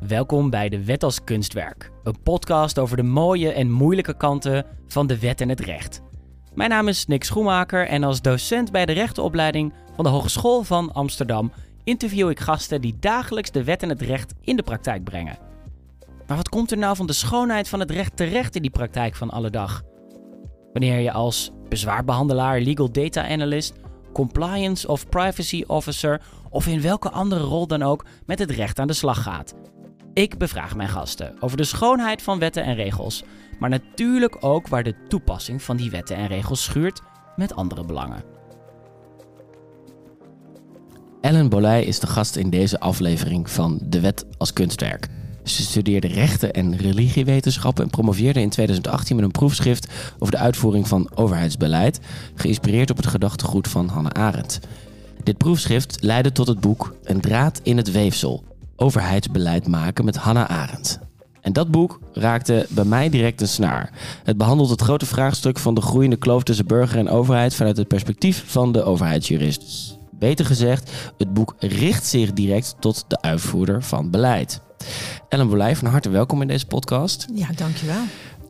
Welkom bij De Wet als Kunstwerk, een podcast over de mooie en moeilijke kanten van de wet en het recht. Mijn naam is Nick Schoenmaker en als docent bij de rechtenopleiding van de Hogeschool van Amsterdam interview ik gasten die dagelijks de wet en het recht in de praktijk brengen. Maar wat komt er nou van de schoonheid van het recht terecht in die praktijk van alle dag? Wanneer je als bezwaarbehandelaar, legal data analyst, compliance of privacy officer of in welke andere rol dan ook met het recht aan de slag gaat. Ik bevraag mijn gasten over de schoonheid van wetten en regels, maar natuurlijk ook waar de toepassing van die wetten en regels schuurt met andere belangen. Ellen Bolij is de gast in deze aflevering van De Wet als Kunstwerk. Ze studeerde rechten en religiewetenschappen en promoveerde in 2018 met een proefschrift over de uitvoering van overheidsbeleid, geïnspireerd op het gedachtegoed van Hannah Arendt. Dit proefschrift leidde tot het boek Een draad in het weefsel: Overheidsbeleid maken met Hannah Arendt. En dat boek raakte bij mij direct een snaar. Het behandelt het grote vraagstuk van de groeiende kloof tussen burger en overheid vanuit het perspectief van de overheidsjurist. Beter gezegd, het boek richt zich direct tot de uitvoerder van beleid. Ellen Bolij, van harte welkom in deze podcast. Ja, dankjewel.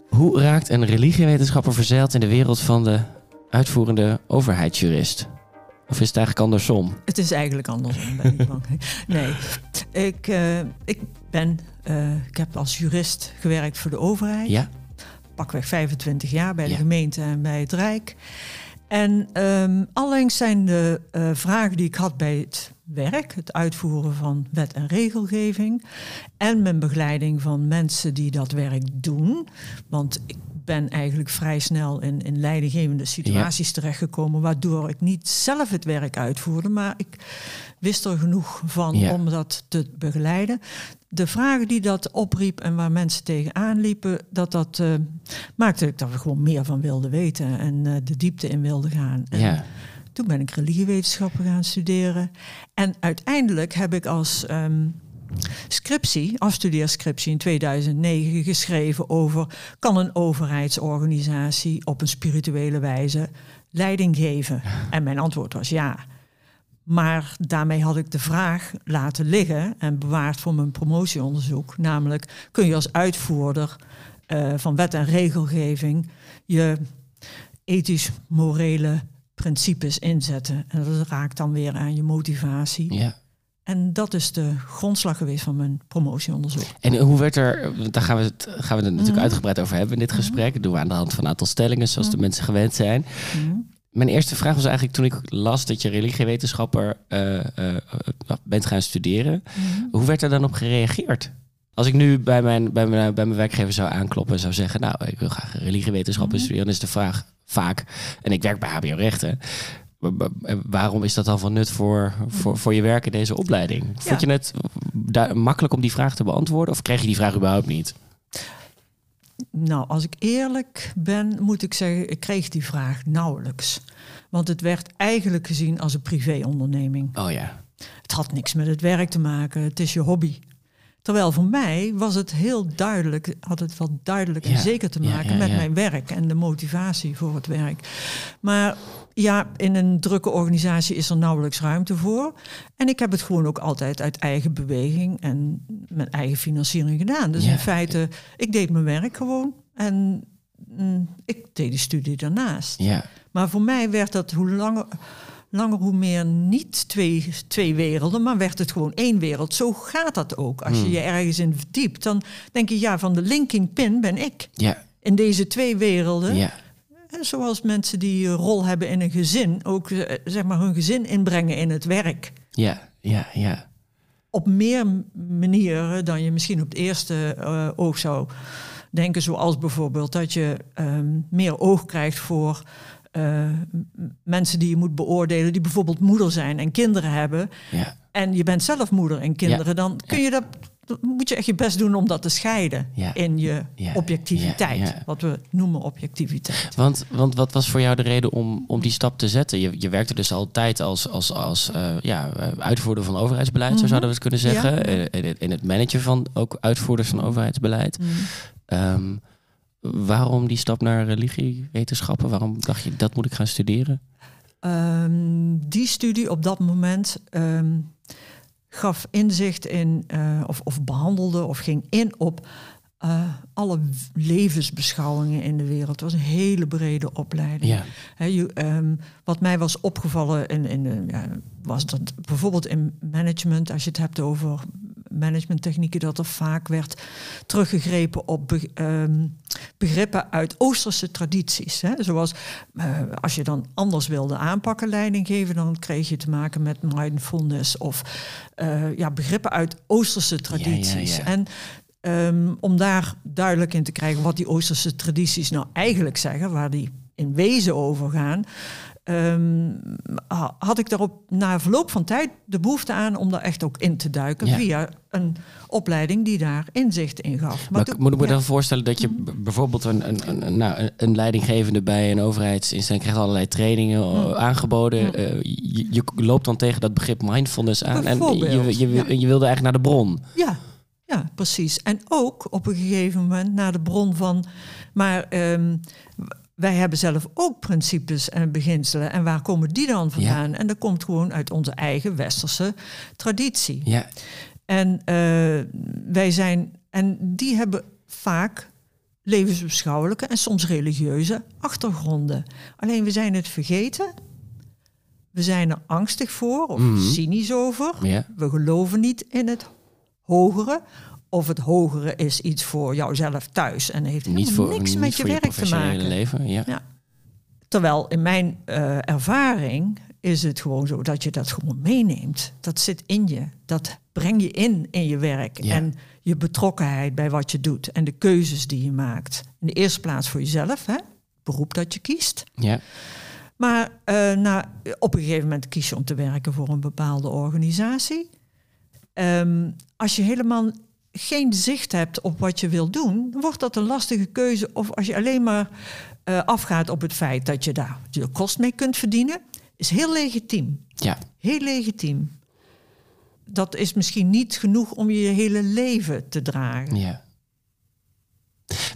Hoe raakt een religiewetenschapper verzeild in de wereld van de uitvoerende overheidsjurist? Of is het eigenlijk andersom? Het is eigenlijk andersom, ben ik bang. Nee, ik, uh, ik ben, uh, ik heb als jurist gewerkt voor de overheid. Ja. Pakweg 25 jaar bij de ja. gemeente en bij het Rijk. En um, allengs zijn de uh, vragen die ik had bij het werk, het uitvoeren van wet en regelgeving en mijn begeleiding van mensen die dat werk doen. Want ik ben eigenlijk vrij snel in, in leidinggevende situaties ja. terechtgekomen, waardoor ik niet zelf het werk uitvoerde, maar ik wist er genoeg van ja. om dat te begeleiden. De vragen die dat opriep en waar mensen tegenaan liepen, dat, dat uh, maakte ik dat we gewoon meer van wilden weten en uh, de diepte in wilden gaan. En ja. Toen ben ik religiewetenschappen gaan studeren. En uiteindelijk heb ik als um, scriptie, afstudeerscriptie in 2009 geschreven over kan een overheidsorganisatie op een spirituele wijze leiding geven? En mijn antwoord was ja. Maar daarmee had ik de vraag laten liggen en bewaard voor mijn promotieonderzoek. Namelijk, kun je als uitvoerder uh, van wet en regelgeving je ethisch-morele principes inzetten. En dat raakt dan weer aan je motivatie. Ja. En dat is de grondslag geweest van mijn promotieonderzoek. En hoe werd er, daar gaan we het, gaan we het natuurlijk mm. uitgebreid over hebben in dit gesprek. Dat doen we aan de hand van een aantal stellingen, zoals mm. de mensen gewend zijn. Mijn eerste vraag was eigenlijk toen ik las dat je religiewetenschapper uh, uh, bent gaan studeren. Hoe werd er dan op gereageerd? Als ik nu bij mijn, bij, mijn, bij mijn werkgever zou aankloppen en zou zeggen... nou, ik wil graag religiewetenschappen studeren... dan is de vraag vaak, en ik werk bij HBO Rechten... waarom is dat dan van nut voor, voor, voor je werk in deze opleiding? Ja. Vond je het makkelijk om die vraag te beantwoorden... of kreeg je die vraag überhaupt niet? Nou, als ik eerlijk ben, moet ik zeggen... ik kreeg die vraag nauwelijks. Want het werd eigenlijk gezien als een privéonderneming. Oh ja. Het had niks met het werk te maken. Het is je hobby. Terwijl voor mij was het heel duidelijk, had het wel duidelijk en ja, zeker te maken ja, ja, met mijn werk en de motivatie voor het werk. Maar ja, in een drukke organisatie is er nauwelijks ruimte voor. En ik heb het gewoon ook altijd uit eigen beweging en met eigen financiering gedaan. Dus in feite, ik deed mijn werk gewoon en mm, ik deed die studie daarnaast. Maar voor mij werd dat hoe langer langer hoe meer niet twee, twee werelden, maar werd het gewoon één wereld. Zo gaat dat ook. Als je Hmm. je ergens in verdiept, dan denk je, ja, van de linking pin ben ik. Ja. In deze twee werelden. Ja. Zoals mensen die een rol hebben in een gezin, ook eh, zeg maar hun gezin inbrengen in het werk. Ja, ja, ja. Op meer manieren dan je misschien op het eerste uh, oog zou denken. Zoals bijvoorbeeld dat je um, meer oog krijgt voor uh, mensen die je moet beoordelen, die bijvoorbeeld moeder zijn en kinderen hebben. Ja. En je bent zelf moeder en kinderen, Ja. dan kun je dat. Dan Moet je echt je best doen om dat te scheiden Ja. in je Ja. objectiviteit. Ja. Wat we noemen objectiviteit. Want, want wat was voor jou de reden om, om die stap te zetten? Je, je werkte dus altijd als, als, als uh, ja, uitvoerder van overheidsbeleid, mm -hmm. zo zouden we het kunnen zeggen. In, het, in het managen van ook uitvoerders van overheidsbeleid. Mm. Um, waarom die stap naar religiewetenschappen? Waarom dacht je dat moet ik gaan studeren? Um, die studie op dat moment um, gaf inzicht in, uh, of, of behandelde of ging in op uh, alle levensbeschouwingen in de wereld. Het was een hele brede opleiding. Ja. um, wat mij was opgevallen in, in ja, was dat bijvoorbeeld in management, als je het hebt over managementtechnieken, dat er vaak werd teruggegrepen op be, um, begrippen uit Oosterse tradities. Hè? Zoals uh, als je dan anders wilde aanpakken, leiding geven, dan kreeg je te maken met mindfulness of uh, ja, begrippen uit Oosterse tradities. Ja, ja, en Um, om daar duidelijk in te krijgen wat die Oosterse tradities nou eigenlijk zeggen, waar die in wezen over gaan, um, had ik daarop na verloop van tijd de behoefte aan om daar echt ook in te duiken Ja. via een opleiding die daar inzicht in gaf. Maar moet ik me ja. dan voorstellen dat je bijvoorbeeld een, een, een, nou, een- leidinggevende bij een overheidsinstelling krijgt allerlei trainingen eh, aangeboden. Ja. Eh, je, je loopt dan tegen dat begrip mindfulness aan en je, ja. je wilde eigenlijk naar de bron. Ja, ja, precies. En ook op een gegeven moment naar de bron van. Maar ehm, wij hebben zelf ook principes en beginselen. En waar komen die dan vandaan? En dat komt gewoon uit onze eigen westerse traditie. Ja, En eh, wij zijn. En die hebben vaak levensbeschouwelijke en soms religieuze achtergronden. Alleen we zijn het vergeten. We zijn er angstig voor of Mhm. cynisch over. ja, We geloven niet in het hogere. Of het hogere is iets voor jouzelf thuis en heeft helemaal voor, niks met je werk te maken. leven. Ja. Ja. Terwijl in mijn eh, ervaring is het gewoon zo dat je dat gewoon meeneemt. Dat zit in je. Dat breng je in in je werk. Ja. En je betrokkenheid bij wat je doet. En de keuzes die je maakt. In de eerste plaats voor jezelf. Hè? Beroep dat je kiest. Ja. Maar eh, na, op een gegeven moment kies je om te werken voor een bepaalde organisatie. Ehm, als je helemaal geen zicht hebt op wat je wil doen, wordt dat een lastige keuze. Of als je alleen maar eh, afgaat op het feit dat je daar je kost mee kunt verdienen, is heel legitiem. ja. Heel legitiem. Dat is misschien niet genoeg om je hele leven te dragen. Ja.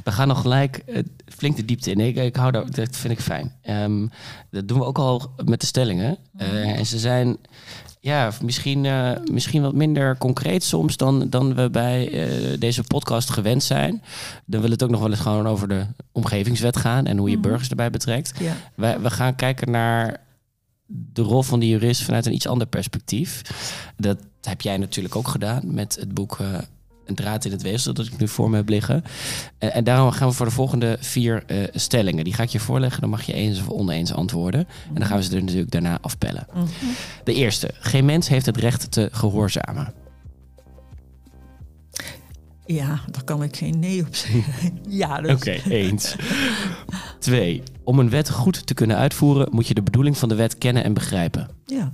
We gaan nog gelijk eh, flink de diepte in. Ik, ik hou daar, dat vind ik fijn. Ehm, dat doen we ook al met de stellingen. Eh, en ze zijn ja, misschien, eh, misschien wat minder concreet soms dan, dan we bij eh, deze podcast gewend zijn. Dan wil het ook nog wel eens gewoon over de omgevingswet gaan en hoe je Mhm. burgers erbij betrekt. Ja. Wij, we gaan kijken naar de rol van de jurist vanuit een iets ander perspectief. Dat heb jij natuurlijk ook gedaan met het boek eh, Een draad in het weefsel, dat ik nu voor me heb liggen. En, en daarom gaan we voor de volgende vier eh, stellingen. Die ga ik je voorleggen, dan mag je eens of oneens antwoorden. En dan gaan we ze er natuurlijk daarna afpellen. Mhm. De eerste, geen mens heeft het recht te gehoorzamen. ja, daar kan ik geen nee op zeggen. ja, dat is- eens. Twee, om een wet goed te kunnen uitvoeren, moet je de bedoeling van de wet kennen en begrijpen. ja.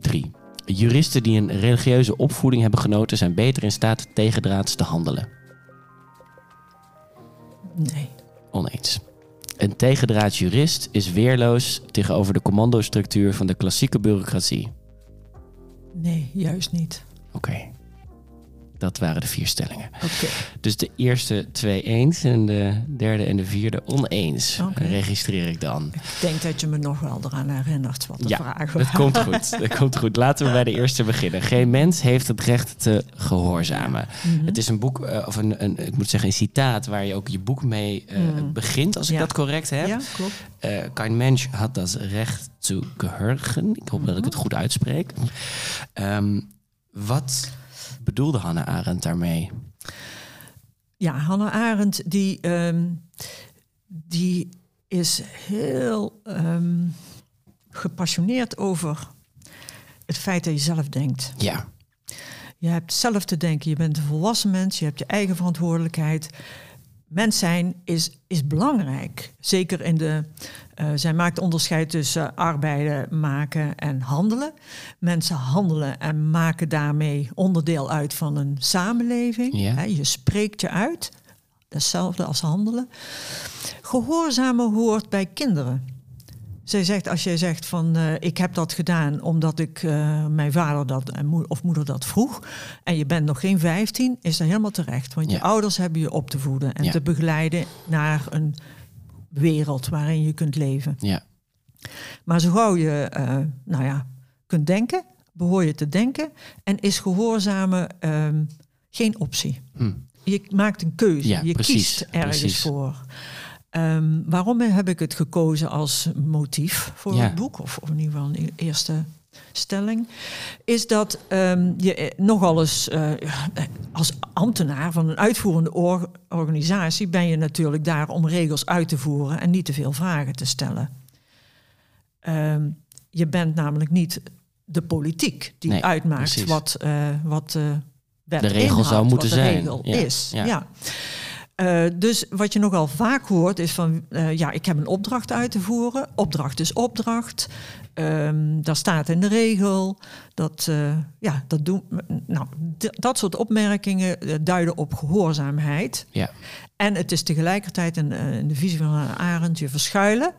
3. Juristen die een religieuze opvoeding hebben genoten zijn beter in staat tegendraads te handelen. Nee. Oneens. Een tegendraads jurist is weerloos tegenover de commandostructuur van de klassieke bureaucratie. Nee, juist niet. Oké. Dat waren de vier stellingen. Oké. Dus de eerste twee eens en de derde en de vierde oneens. Registreer ik dan. Ik denk dat je me nog wel eraan herinnert wat de Ja, vragen Dat komt goed. Dat komt goed. Laten we bij de eerste beginnen. Geen mens heeft het recht te gehoorzamen. Mhm. Het is een boek, eh, of een, een, ik moet zeggen, een citaat waar je ook je boek mee eh, Mhm. begint, als ik Ja. dat correct heb. Ja, klopt. Eh, kein Mensch had das Recht zu gehören. Ik hoop dat ik het goed uitspreek. Ehm, wat bedoelde Hannah Arendt daarmee? Ja, Hannah Arendt, die, ehm, die is heel ehm, gepassioneerd over het feit dat je zelf denkt. Ja, Je hebt zelf te denken, je bent een volwassen mens, je hebt je eigen verantwoordelijkheid. Mens zijn is, is belangrijk. Zeker in de. eh, zij maakt onderscheid tussen arbeiden, maken en handelen. Mensen handelen en maken daarmee onderdeel uit van een samenleving. Ja. Je spreekt je uit. Hetzelfde als handelen. Gehoorzamen hoort bij kinderen. Zij zegt, als jij zegt van eh, ik heb dat gedaan omdat ik eh, mijn vader dat en moe- of moeder dat vroeg. En je bent nog geen 15, is dat helemaal terecht. Want je ouders hebben je op te voeden en Ja. te begeleiden naar een wereld waarin je kunt leven. ja, Maar zo gauw je, eh, nou ja, kunt denken, behoor je te denken en is gehoorzamen ehm, geen optie. Hm. Je maakt een keuze, Ja, je precies, kiest ergens precies. voor. Ehm, waarom heb ik het gekozen als motief voor Ja. het boek, of, of in ieder geval een e- eerste stelling, is dat ehm, je eh, nogal eens eh, als ambtenaar van een uitvoerende or- organisatie ben je natuurlijk daar om regels uit te voeren en niet te veel vragen te stellen. Ehm, je bent namelijk niet de politiek die Nee, uitmaakt precies. wat, eh, wat de wet De regel inhoudt, zou moeten wat de zijn. regel Ja, is. ja. Ja. Eh, dus wat je nogal vaak hoort is van, eh, ja, ik heb een opdracht uit te voeren. Opdracht is opdracht. Ehm daar staat in de regel. Dat, eh, ja, dat, doen, nou, dat soort opmerkingen duiden op gehoorzaamheid. Ja. En het is tegelijkertijd eh, in de visie van Arendt je verschuilen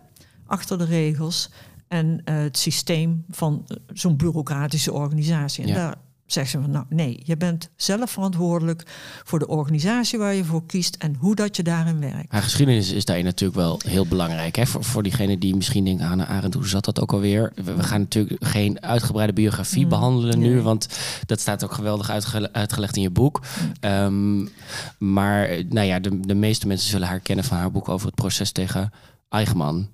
achter de regels en het systeem van zo'n bureaucratische organisatie. En Ja. daar zegt ze van, nou nee, je bent zelf verantwoordelijk voor de organisatie waar je voor kiest en hoe dat je daarin werkt. Haar geschiedenis is daarin natuurlijk wel heel belangrijk. Hè? Voor, voor diegene die misschien denken, Hannah Arendt, hoe zat dat ook alweer? We, we gaan natuurlijk geen uitgebreide biografie Mm, behandelen nu, want dat staat ook geweldig uitge- uitgelegd in je boek. Ehm, maar nou ja, de, de meeste mensen zullen haar kennen van haar boek over het proces tegen Eichmann.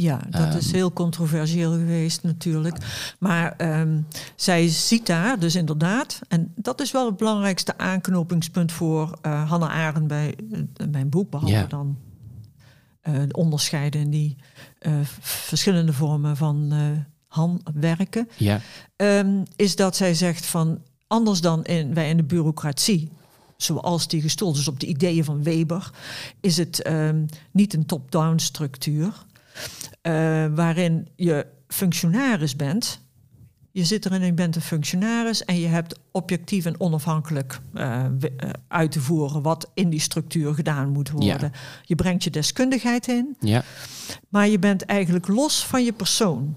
Ja, dat is Ehm. heel controversieel geweest natuurlijk. Maar ehm, zij ziet daar dus inderdaad, en dat is wel het belangrijkste aanknopingspunt voor eh Hannah Arendt bij eh, mijn boek, behalve dan eh, de onderscheiden in die eh, verschillende vormen van eh handwerken. Ehm, is dat zij zegt van anders dan in, wij in de bureaucratie, zoals die gestoeld is op de ideeën van Weber, is het niet een top-down structuur eh, waarin je functionaris bent. Je zit erin en je bent een functionaris en je hebt objectief en onafhankelijk eh, eh, uit te voeren wat in die structuur gedaan moet worden. Je brengt je deskundigheid in, ja, maar je bent eigenlijk los van je persoon.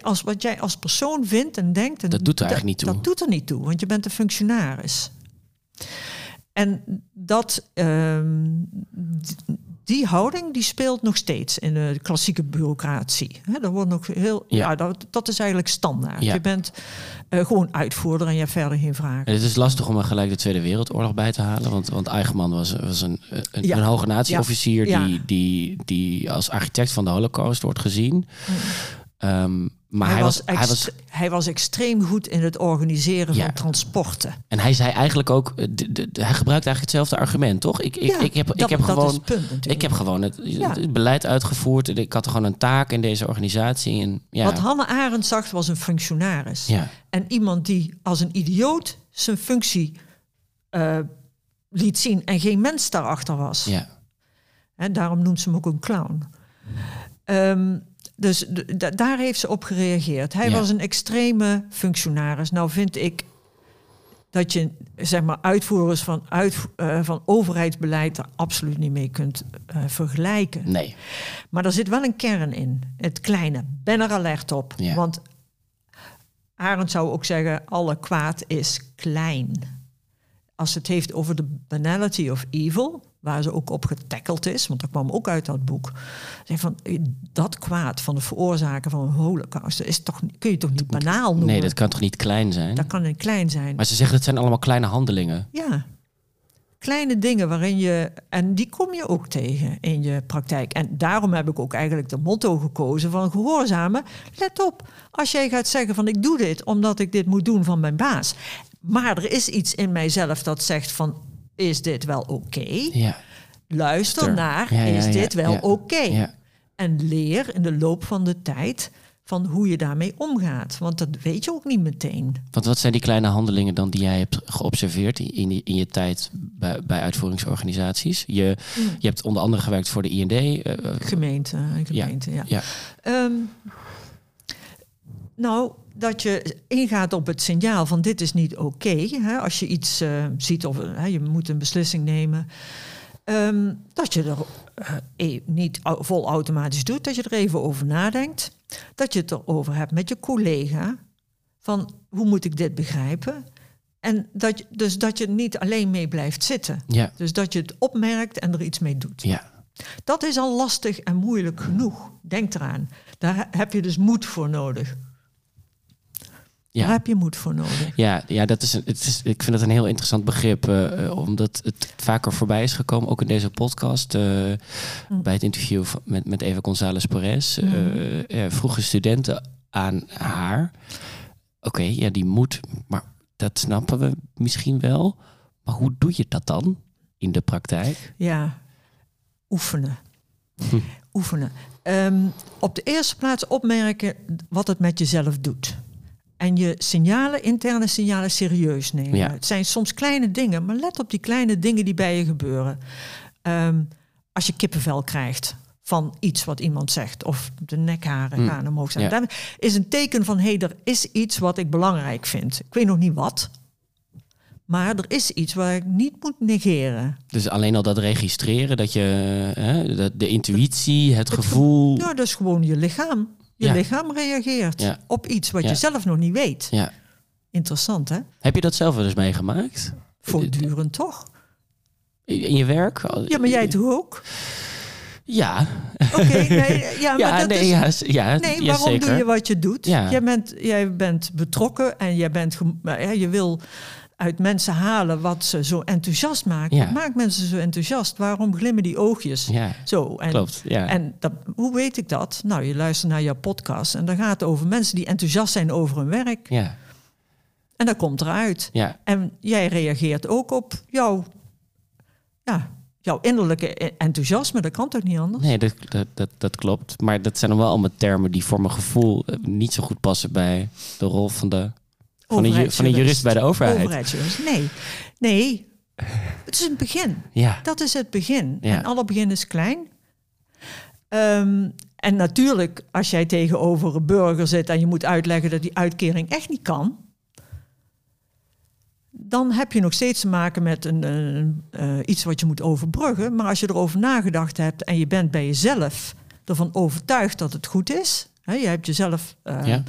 Als wat jij als persoon vindt en denkt. En Dat doet er eigenlijk niet toe. Dat doet er niet toe, want je bent een functionaris. En dat, ehm, die houding die speelt nog steeds in de klassieke bureaucratie. Hè, dat wordt nog heel, Ja. ja. dat, dat is eigenlijk standaard. Ja. Je bent eh, gewoon uitvoerder en je hebt verder geen vragen. En het is lastig om er gelijk de Tweede Wereldoorlog bij te halen. Want, want Eichmann was, was een, een, Ja. een hoge natieofficier die, die, die als architect van de Holocaust wordt gezien. Ehm, maar hij, was, hij was. hij was extreem goed in het organiseren Ja. van transporten. En hij zei eigenlijk ook. eh, hij gebruikt eigenlijk hetzelfde argument, toch? Ik, ik, Ja, ik heb, dat- ik heb gewoon. punt. Ik heb gewoon het, Ja. het beleid uitgevoerd. Ik had gewoon een taak in deze organisatie. En, ja, Wat Hannah Arendt zag was een functionaris. ja, En iemand die als een idioot zijn functie eh, liet zien en geen mens daarachter was. ja, En daarom noemt ze hem ook een clown. Ehm, dus daar heeft ze op gereageerd. Hij Ja. was een extreme functionaris. Nou vind ik dat je zeg maar uitvoerders van, uit, eh, van overheidsbeleid er absoluut niet mee kunt eh, vergelijken. nee. Maar er zit wel een kern in. Het kleine. Ben er alert op. Ja. Want Arend zou ook zeggen, alle kwaad is klein. Als het heeft over de banality of evil, waar ze ook op getackeld is, want dat kwam ook uit dat boek. Zeg van, eh, dat kwaad van het veroorzaken van een holocaust, dat is toch, kun je toch niet banaal noemen? Nee, dat kan toch niet klein zijn? dat kan een klein zijn. Maar ze zeggen het zijn allemaal kleine handelingen. Ja. Kleine dingen waarin je. En die kom je ook tegen in je praktijk. En daarom heb ik ook eigenlijk de motto gekozen van gehoorzamen. Let op, als jij gaat zeggen van ik doe dit omdat ik dit moet doen van mijn baas. Maar er is iets in mijzelf dat zegt van is dit wel oké? Ja, Luister Ster. naar, Ja, is dit wel oké? ja. En leer in de loop van de tijd van hoe je daarmee omgaat. Want dat weet je ook niet meteen. Want wat zijn die kleine handelingen dan die jij hebt geobserveerd in, in, in je tijd bij, bij uitvoeringsorganisaties? Je, je hebt onder andere gewerkt voor de IND. eh, eh, Gemeente, een gemeente, ja. ja. Ehm, nou, dat je ingaat op het signaal van dit is niet oké. als je iets eh, ziet of hè, je moet een beslissing nemen. Ehm, dat je er eh, e- niet vol automatisch doet. Dat je er even over nadenkt. Dat je het erover hebt met je collega. Van hoe moet ik dit begrijpen? En dat je, dus dat je niet alleen mee blijft zitten. Ja, Dus dat je het opmerkt en er iets mee doet. ja, Dat is al lastig en moeilijk genoeg. Denk eraan. Daar he- heb je dus moed voor nodig. Daar heb je moed voor nodig. Ja, ja dat is een, het is, ik vind dat een heel interessant begrip. Uh, omdat het vaker voorbij is gekomen, ook in deze podcast. Uh, mm. Bij het interview met, met Eva González Perez. Mm. Uh, vroegen studenten aan haar. Oké, ja, die moed, maar dat snappen we misschien wel. Maar hoe doe je dat dan in de praktijk? Ja, oefenen. Hm. Oefenen. Um, op de eerste plaats opmerken wat het met jezelf doet. En je signalen, interne signalen, serieus nemen. Ja. Het zijn soms kleine dingen, maar let op die kleine dingen die bij je gebeuren. Um, als je kippenvel krijgt van iets wat iemand zegt, of de nekharen mm. gaan omhoog zijn, ja. is een teken van hé, hey, er is iets wat ik belangrijk vind. Ik weet nog niet wat, maar er is iets waar ik niet moet negeren. Dus alleen al dat registreren, dat je hè, de, de intuïtie, het, gevoel. Ja, dat is gewoon je lichaam. Je lichaam reageert op iets wat je zelf nog niet weet. Ja. Interessant, hè? Heb je dat zelf wel eens meegemaakt? Voortdurend toch? In je werk? Ja, maar jij toch ook? Ja. Oké, nee, ja, maar dat nee, is, ja, nee, waarom doe je wat je doet? Jij, bent, jij bent betrokken en jij bent, ja, je wil uit mensen halen wat ze zo enthousiast maakt. Ja. maakt mensen zo enthousiast? Waarom glimmen die oogjes ja. zo? En, Klopt, ja. En dat, hoe weet ik dat? Nou, je luistert naar jouw podcast en dan gaat het over mensen die enthousiast zijn over hun werk. Ja. En dat komt eruit. Ja. En jij reageert ook op jouw, ja, jouw innerlijke enthousiasme. Dat kan toch niet anders? Nee, dat, dat, dat, dat klopt. Maar dat zijn dan wel allemaal termen die voor mijn gevoel eh, niet zo goed passen bij de rol van de van een, van een jurist bij de overheid. Nee, nee. Het is een begin. Ja. Dat is het begin. Ja. En alle begin is klein. Um, en natuurlijk, als jij tegenover een burger zit en je moet uitleggen dat die uitkering echt niet kan, dan heb je nog steeds te maken met een, een uh, iets wat je moet overbruggen. Maar als je erover nagedacht hebt en je bent bij jezelf ervan overtuigd dat het goed is, hè, je hebt jezelf uh, ja.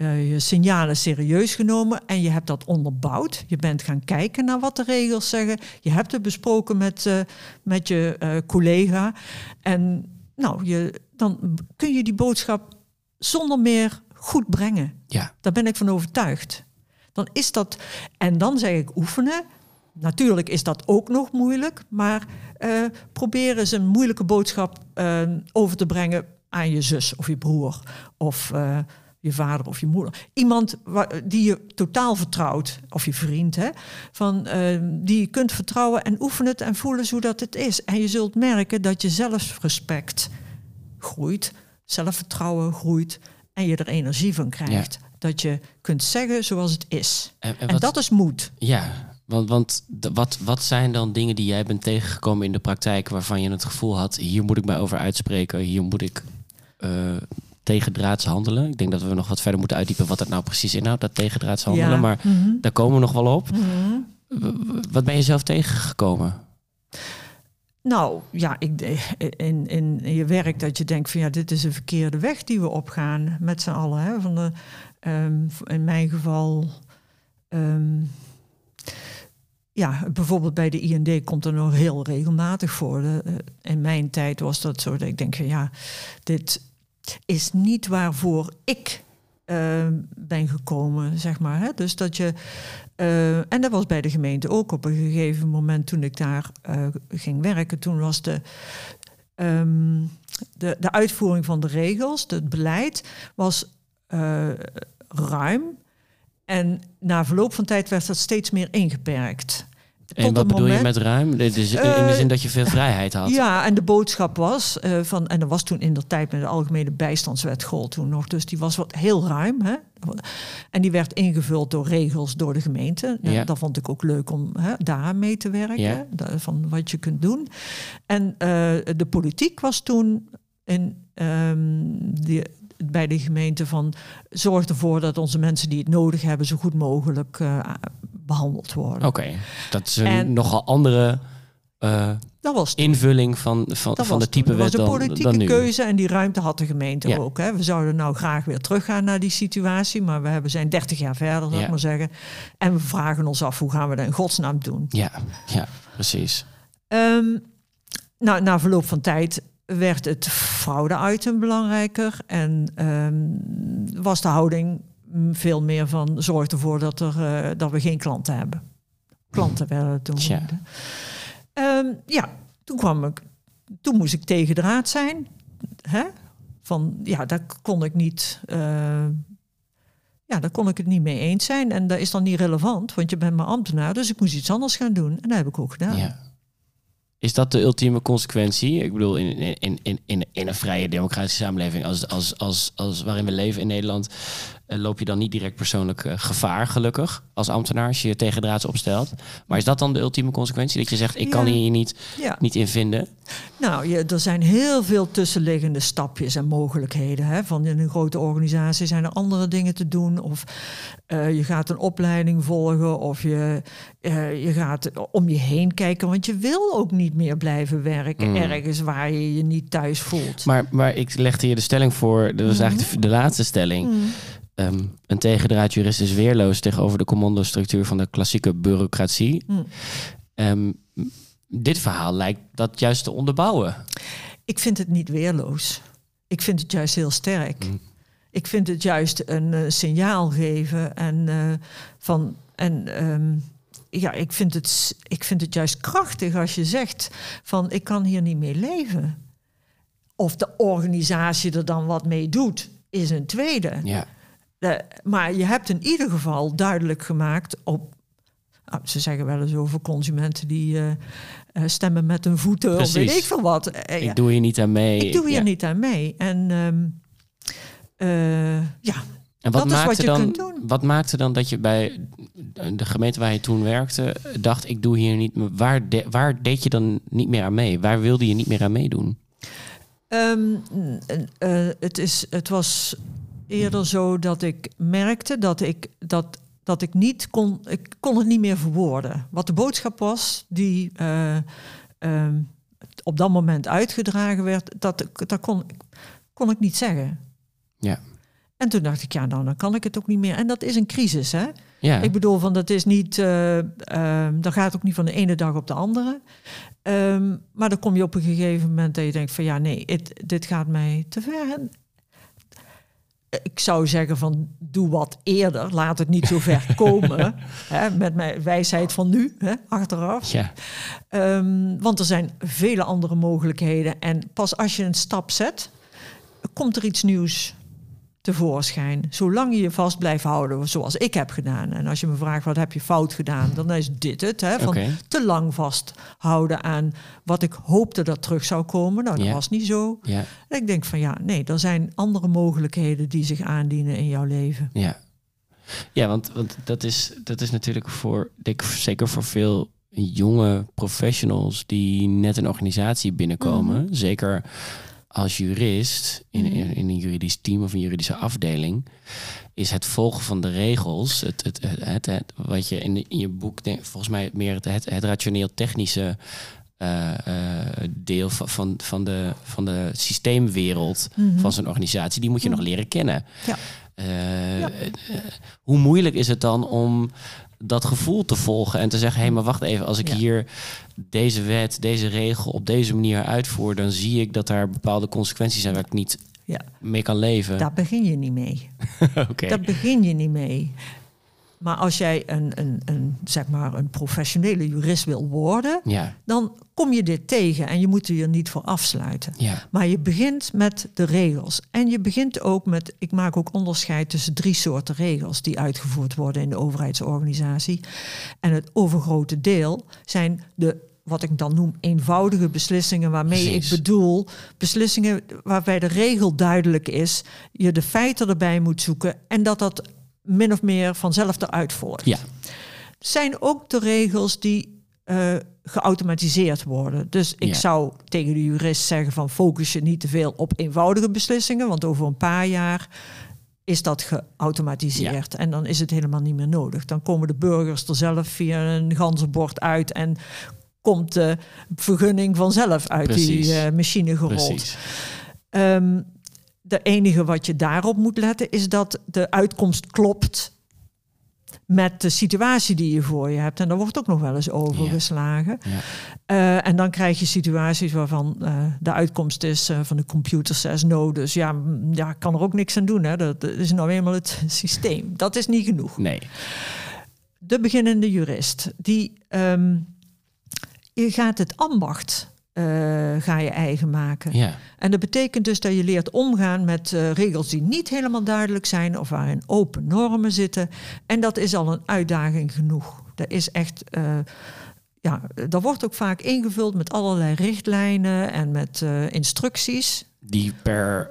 Eh, je signalen serieus genomen en je hebt dat onderbouwd. Je bent gaan kijken naar wat de regels zeggen. Je hebt het besproken met, uh, met je uh, collega. En nou, je, dan kun je die boodschap zonder meer goed brengen. Ja. Daar ben ik van overtuigd. Dan is dat, en dan zeg ik oefenen. Natuurlijk is dat ook nog moeilijk, maar uh, probeer eens een moeilijke boodschap over te brengen aan je zus of je broer. Of je vader of je moeder. Iemand die je totaal vertrouwt, of je vriend, hè, van, uh, die je kunt vertrouwen en oefen het en voelen hoe dat het is. En je zult merken dat je zelfrespect groeit, zelfvertrouwen groeit en je er energie van krijgt. Dat je kunt zeggen zoals het is. En, en, dat is moed. Ja, want, want wat, wat zijn dan dingen die jij bent tegengekomen in de praktijk waarvan je het gevoel had, hier moet ik mij over uitspreken, hier moet ik uh, tegendraads handelen. Ik denk dat we nog wat verder moeten uitdiepen wat dat nou precies inhoudt, dat tegendraads handelen. Maar mhm. daar komen we nog wel op. Mhm. Wat ben je zelf tegengekomen? Nou ja, ik, in, in, je werk dat je denkt van ja, dit is een verkeerde weg die we opgaan met z'n allen. Hè? Van de, um, in mijn geval. Um, ja, bijvoorbeeld bij de IND komt er nog heel regelmatig voor. De, eh, in mijn tijd was dat zo dat ik denk van ja, dit, is niet waarvoor ik uh, ben gekomen, zeg maar. Hè? Dus dat je. Uh, en dat was bij de gemeente ook op een gegeven moment toen ik daar uh, ging werken. Toen was de, um, de, de uitvoering van de regels, het beleid, was ruim. En na verloop van tijd werd dat steeds meer ingeperkt. En wat bedoel je met ruim? Dus in de eh, zin dat je veel vrijheid had? Ja, en de boodschap was uh, van, en dat was toen in de tijd met de algemene bijstandswet goal toen nog, dus die was wat heel ruim. Hè? En die werd ingevuld door regels door de gemeente. Ja. Dat vond ik ook leuk om hè, daar mee te werken, ja. van wat je kunt doen. En uh, de politiek was toen in um, die, bij de gemeente van zorg ervoor dat onze mensen die het nodig hebben zo goed mogelijk uh, behandeld worden. Oké, dat is een nogal andere uh, dat was invulling van, van, van de type wet dan, Dat was een politieke keuze en die ruimte had de gemeente ook. Hè. We zouden nou graag weer teruggaan naar die situatie, maar we hebben, zijn 30 jaar verder, zal ik maar zeggen. En we vragen ons af, hoe gaan we dat in godsnaam doen? Ja, ja precies. Um, nou, na verloop van tijd werd het fraude-item belangrijker en um, was de houding veel meer van zorg ervoor dat, er, uh, dat we geen klanten hebben. Klanten werden toen. Ja. Um, ja, toen kwam ik, toen moest ik tegen draad zijn. Hè? Van ja, daar kon ik niet. Uh, ja, daar kon ik het niet mee eens zijn. En dat is dan niet relevant, want je bent mijn ambtenaar. Dus ik moest iets anders gaan doen. En dat heb ik ook gedaan. Ja. Is dat de ultieme consequentie? Ik bedoel, in, in, in, in, in een vrije democratische samenleving als, als, als, als waarin we leven in Nederland, loop je dan niet direct persoonlijk uh, gevaar, gelukkig, als ambtenaar, als je je tegendraads opstelt. Maar is dat dan de ultieme consequentie? Dat je zegt, ik ja. kan hier niet, ja. niet in vinden? Nou, je, er zijn heel veel tussenliggende stapjes en mogelijkheden. Hè? Van in een grote organisatie zijn er andere dingen te doen. Of uh, je gaat een opleiding volgen. Of je, uh, je gaat om je heen kijken. Want je wil ook niet meer blijven werken mm. ergens waar je je niet thuis voelt. Maar, maar ik legde hier de stelling voor. Dat was mm. eigenlijk de, de laatste stelling. Mm. Um, een tegendraad jurist is weerloos tegenover de commandostructuur van de klassieke bureaucratie. Um, dit verhaal lijkt dat juist te onderbouwen. Ik vind het niet weerloos. Ik vind het juist heel sterk. Mm. Ik vind het juist een uh, signaal geven en uh, van en um, ja, ik vind het ik vind het juist krachtig als je zegt van ik kan hier niet mee leven. Of de organisatie er dan wat mee doet, is een tweede. Ja. De, maar je hebt in ieder geval duidelijk gemaakt op. Nou, ze zeggen wel eens over consumenten die uh, uh, stemmen met hun voeten Precies. of weet ik veel wat. Uh, ik doe hier niet aan mee. Ik doe hier ja. niet aan mee. En um, ja, en wat dat maakte wat dan, Wat maakte dan dat je bij de gemeente waar je toen werkte dacht, ik doe hier niet meer. Waar, de, waar deed je dan niet meer aan mee? Waar wilde je niet meer aan meedoen? Um, het, is, het was eerder zo dat ik merkte dat ik dat dat ik niet kon, ik kon het niet meer verwoorden. Wat de boodschap was, die uh, uh, op dat moment uitgedragen werd, dat, dat kon, kon ik niet zeggen. Ja. En toen dacht ik, ja, nou, dan kan ik het ook niet meer. En dat is een crisis, hè? Ja. Ik bedoel, van dat is niet, uh, dat gaat ook niet van de ene dag op de andere. Um, maar dan kom je op een gegeven moment dat je denkt van, ja, nee, het, dit gaat mij te ver ik zou zeggen van doe wat eerder, laat het niet zo ver komen. hè, met mijn wijsheid van nu, hè, achteraf. Ja. Um, want er zijn vele andere mogelijkheden. En pas als je een stap zet, komt er iets nieuws tevoorschijn. Zolang je je vast blijft houden, zoals ik heb gedaan. En als je me vraagt wat heb je fout gedaan, dan is dit het. Hè, van te lang vasthouden aan wat ik hoopte dat terug zou komen. Nou, dat was niet zo. Ja. ik denk van ja, nee, er zijn andere mogelijkheden die zich aandienen in jouw leven. Ja, ja want, want dat, is, dat is natuurlijk voor, denk, zeker voor veel jonge professionals die net een organisatie binnenkomen. Mhm. Zeker als jurist in, mhm. in, in, een juridisch team of een juridische afdeling, is het volgen van de regels, het, het, het, het wat je in, in je boek, volgens mij meer het, het, rationeel-technische uh, uh, deel van, van, van, de, van de systeemwereld mm van zo'n organisatie, die moet je mm nog leren kennen. Ja. Uh, ja. hoe moeilijk is het dan om dat gevoel te volgen en te zeggen: hé, hey, maar wacht even, als ik hier deze wet, deze regel op deze manier uitvoer, dan zie ik dat daar bepaalde consequenties zijn waar ik niet ja. mee kan leven. Daar begin je niet mee. okay. Daar begin je niet mee. Maar als jij een, een, een, zeg maar een professionele jurist wil worden, ja. dan kom je dit tegen en je moet er niet voor afsluiten. Ja. Maar je begint met de regels. En je begint ook met, ik maak ook onderscheid tussen drie soorten regels die uitgevoerd worden in de overheidsorganisatie. En het overgrote deel zijn de wat ik dan noem eenvoudige beslissingen, waarmee ik bedoel beslissingen waarbij de regel duidelijk is, je de feiten erbij moet zoeken en dat dat min of meer vanzelf eruit volgt. Ja. Zijn ook de regels die uh, geautomatiseerd worden. Dus ik zou tegen de jurist zeggen van focus je niet te veel op eenvoudige beslissingen, want over een paar jaar is dat geautomatiseerd. En dan is het helemaal niet meer nodig. Dan komen de burgers er zelf via een ganzenbord uit en komt de vergunning vanzelf uit die uh, machine gerold. Um, de enige wat je daarop moet letten is dat de uitkomst klopt met de situatie die je voor je hebt. En daar wordt ook nog wel eens overgeslagen. Ja. Ja. en dan krijg je situaties waarvan de uitkomst is van de computer says no. Dus ja, ja, kan er ook niks aan doen. Hè. Dat is nou eenmaal het systeem. Dat is niet genoeg. Nee. De beginnende jurist, die ehm, je gaat het ambacht uh, ga je eigen maken. Ja. En dat betekent dus dat je leert omgaan met uh, regels die niet helemaal duidelijk zijn of waarin open normen zitten. En dat is al een uitdaging genoeg. Dat is echt. Uh, ja, dat wordt ook vaak ingevuld met allerlei richtlijnen en met instructies. Die per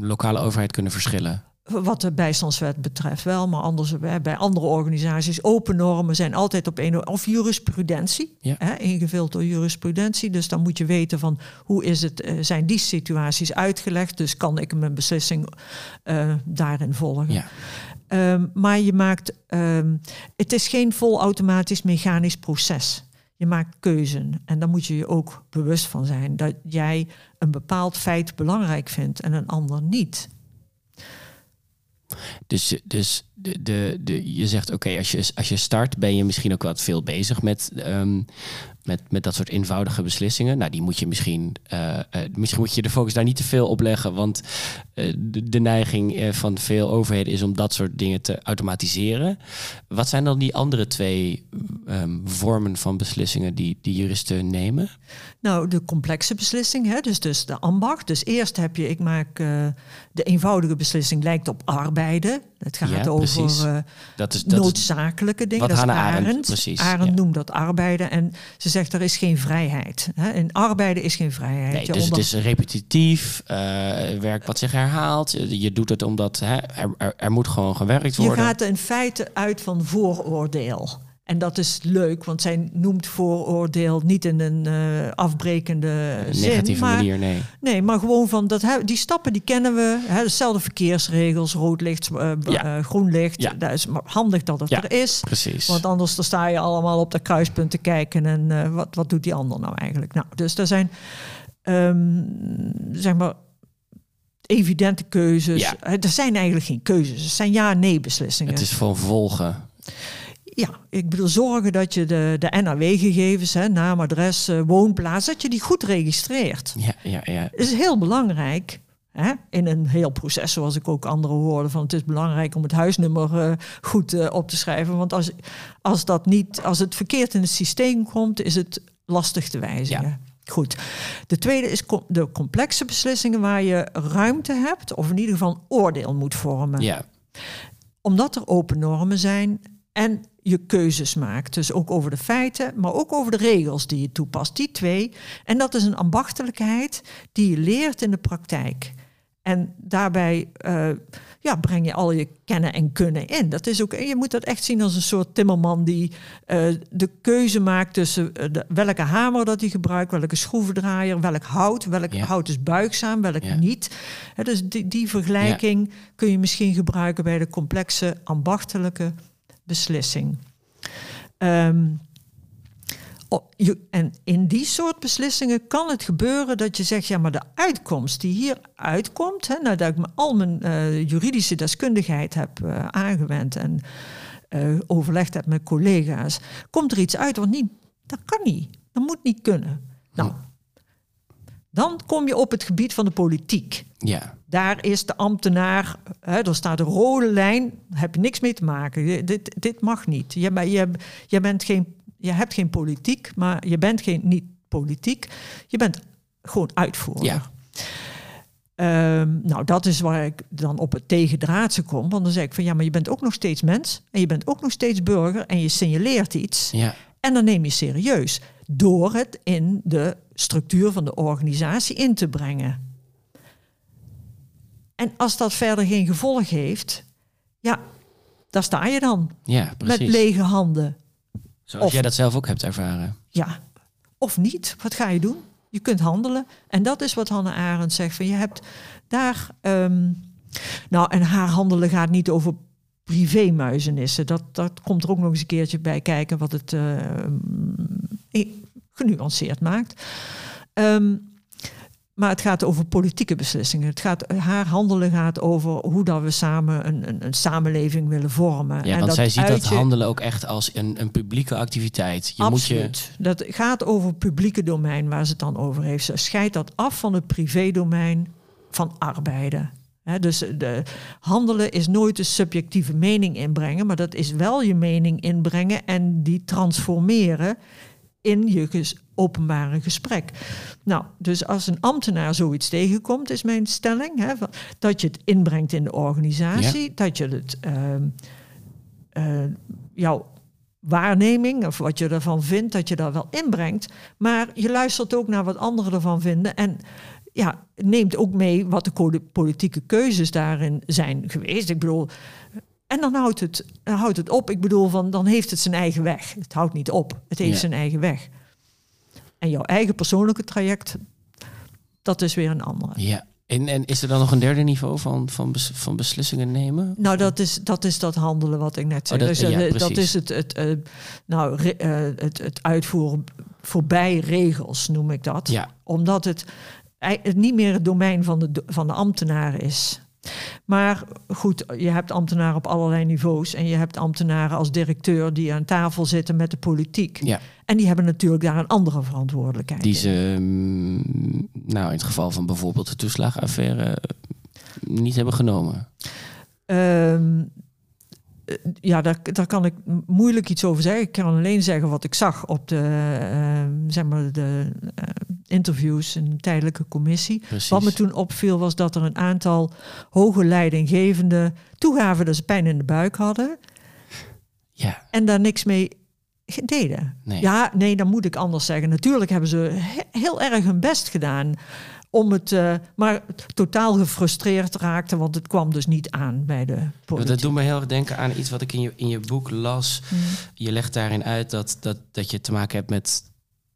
lokale overheid kunnen verschillen wat de bijstandswet betreft wel, maar anders bij andere organisaties. Open normen zijn altijd op een of jurisprudentie, ja. hè, ingevuld door jurisprudentie. Dus dan moet je weten van hoe is het, uh, zijn die situaties uitgelegd. Dus kan ik mijn beslissing uh, daarin volgen. Ja. Um, maar je maakt, um, het is geen volautomatisch mechanisch proces. Je maakt keuzen en daar moet je je ook bewust van zijn dat jij een bepaald feit belangrijk vindt en een ander niet. Dus, dus de, de, de, je zegt, oké, als, je, als je start ben je misschien ook wat veel bezig met, um, met, met dat soort eenvoudige beslissingen. Nou, die moet je misschien, uh, uh, misschien moet je de focus daar niet te veel op leggen, want uh, de, de, neiging van veel overheden is om dat soort dingen te automatiseren. Wat zijn dan die andere twee um, vormen van beslissingen die, die juristen nemen? Nou, de complexe beslissing, hè, dus, dus de ambacht. Dus eerst heb je, ik maak de eenvoudige beslissing lijkt op arbeiden. Het gaat ja, over uh, dat is, dat noodzakelijke dingen. Wat dat Hannah is Arendt. Arendt, precies, Arendt ja. noemt dat arbeiden. En ze zegt er is geen vrijheid. Hè. In arbeiden is geen vrijheid. Nee, Je dus het is repetitief, uh, werk wat zich herhaalt. Je doet het omdat hè, er, er, er moet gewoon gewerkt Je worden. gaat in feite uit van vooroordeel. En dat is leuk, want zij noemt vooroordeel niet in een uh, afbrekende zin. Negatieve maar, manier, nee. Nee, maar gewoon van dat die stappen die kennen we. Hè, dezelfde verkeersregels, rood licht, uh, Ja. uh, groen licht. Ja. Dat is maar handig dat het Ja, er is. Precies. Want anders dan sta je allemaal op dat kruispunt te kijken en eh, wat, wat doet die ander nou eigenlijk? Nou, dus er zijn, ehm, zeg maar, evidente keuzes. Ja. Eh, Er zijn eigenlijk geen keuzes. Het zijn ja-nee beslissingen. het is van volgen. Ja, ik bedoel zorgen dat je de, de NAW-gegevens, hè, naam, adres, eh, woonplaats, dat je die goed registreert. Ja, ja, ja. Dat is heel belangrijk. Hè? In een heel proces, zoals ik ook anderen hoorde, van het is belangrijk om het huisnummer uh, goed uh, op te schrijven. Want als, als, dat niet, als het verkeerd in het systeem komt, is het lastig te wijzigen. Ja. Goed. De tweede is de complexe beslissingen waar je ruimte hebt, of in ieder geval een oordeel moet vormen. ja. Omdat er open normen zijn en je keuzes maakt. Dus ook over de feiten, maar ook over de regels die je toepast. Die twee. En dat is een ambachtelijkheid die je leert in de praktijk. En daarbij uh, ja, breng je al je kennen en kunnen in. Dat is ook, je moet dat echt zien als een soort timmerman die uh, de keuze maakt tussen de, welke hamer dat hij gebruikt, welke schroevendraaier, welk hout, welk Ja. hout is buigzaam, welk Ja. niet. Dus die, die vergelijking kun je misschien gebruiken bij de complexe ambachtelijke beslissing. Je, en in die soort beslissingen kan het gebeuren dat je zegt, ja, maar de uitkomst die hier uitkomt, hè, nadat ik me al mijn uh, juridische deskundigheid heb uh, aangewend en uh, overlegd heb met collega's, komt er iets uit wat niet, dat kan niet, dat moet niet kunnen. Nou, dan kom je op het gebied van de politiek. Ja. Daar is de ambtenaar, hè, er staat een rode lijn, heb je niks mee te maken. Je, dit, dit mag niet. Je, je, je bent geen je hebt geen politiek, maar je bent geen, niet politiek. Je bent gewoon uitvoerder. Ja. Um, nou, dat is waar ik dan op het tegendraadse kom. Want dan zeg ik van ja, maar je bent ook nog steeds mens. En je bent ook nog steeds burger. En je signaleert iets. Ja. En dan neem je serieus. Door het in de structuur van de organisatie in te brengen. En als dat verder geen gevolg heeft, ja, daar sta je dan. Ja, precies. Met lege handen. Zoals of, jij dat zelf ook hebt ervaren. Ja, of niet. Wat ga je doen? Je kunt handelen. En dat is wat Hannah Arendt zegt. Van je hebt daar. Um, nou, en haar handelen gaat niet over privémuizenissen. Dat, dat komt er ook nog eens een keertje bij kijken, wat het uh, genuanceerd maakt. Um, Maar het gaat over politieke beslissingen. Het gaat, haar handelen gaat over hoe dat we samen een, een, een samenleving willen vormen. Ja, en want dat zij ziet dat handelen ook echt als een, een publieke activiteit. Je Absoluut. moet je. Dat gaat over het publieke domein waar ze het dan over heeft. Ze scheidt dat af van het privédomein van arbeiden. Dus de handelen is nooit een subjectieve mening inbrengen, maar dat is wel je mening inbrengen en die transformeren in je ges- openbare gesprek. Nou, dus als een ambtenaar zoiets tegenkomt, is mijn stelling, hè, van- dat je het inbrengt in de organisatie, dat je het ehm, eh, jouw waarneming of wat je ervan vindt, dat je dat wel inbrengt. Maar je luistert ook naar wat anderen ervan vinden. En ja, neemt ook mee wat de politieke keuzes daarin zijn geweest. Ik bedoel. En dan houdt het, dan houdt het op. Ik bedoel, van, dan heeft het zijn eigen weg. Het houdt niet op. Het heeft Ja. zijn eigen weg. En jouw eigen persoonlijke traject, dat is weer een andere. Ja. En, en is er dan nog een derde niveau van, van, bes- van beslissingen nemen? Nou, dat is, dat is dat handelen wat ik net zei. Oh, dat- Dus, ja, eh, dat is het, het, eh, nou, re- eh, het, het uitvoeren voorbij regels, noem ik dat. Ja. Omdat het, het niet meer het domein van de, van de ambtenaren is. Maar goed, je hebt ambtenaren op allerlei niveaus. En je hebt ambtenaren als directeur die aan tafel zitten met de politiek. Ja. En die hebben natuurlijk daar een andere verantwoordelijkheid. Die ze, mm, nou in het geval van bijvoorbeeld de toeslagenaffaire, eh, niet hebben genomen. Ehm, eh, ja, daar, daar kan ik moeilijk iets over zeggen. Ik kan alleen zeggen wat ik zag op de, ehm, zeg maar de eh, interviews in de tijdelijke commissie. Precies. Wat me toen opviel was dat er een aantal hoge leidinggevenden toegaven dat ze pijn in de buik hadden Ja, en daar niks mee deden. nee. Ja, nee, dan moet ik anders zeggen. Natuurlijk hebben ze he- heel erg hun best gedaan om het, eh, maar totaal gefrustreerd raakten, want het kwam dus niet aan bij de politiek. Dat doet me heel erg denken aan iets wat ik in je, in je boek las. Mm. Je legt daarin uit dat, dat, dat je te maken hebt met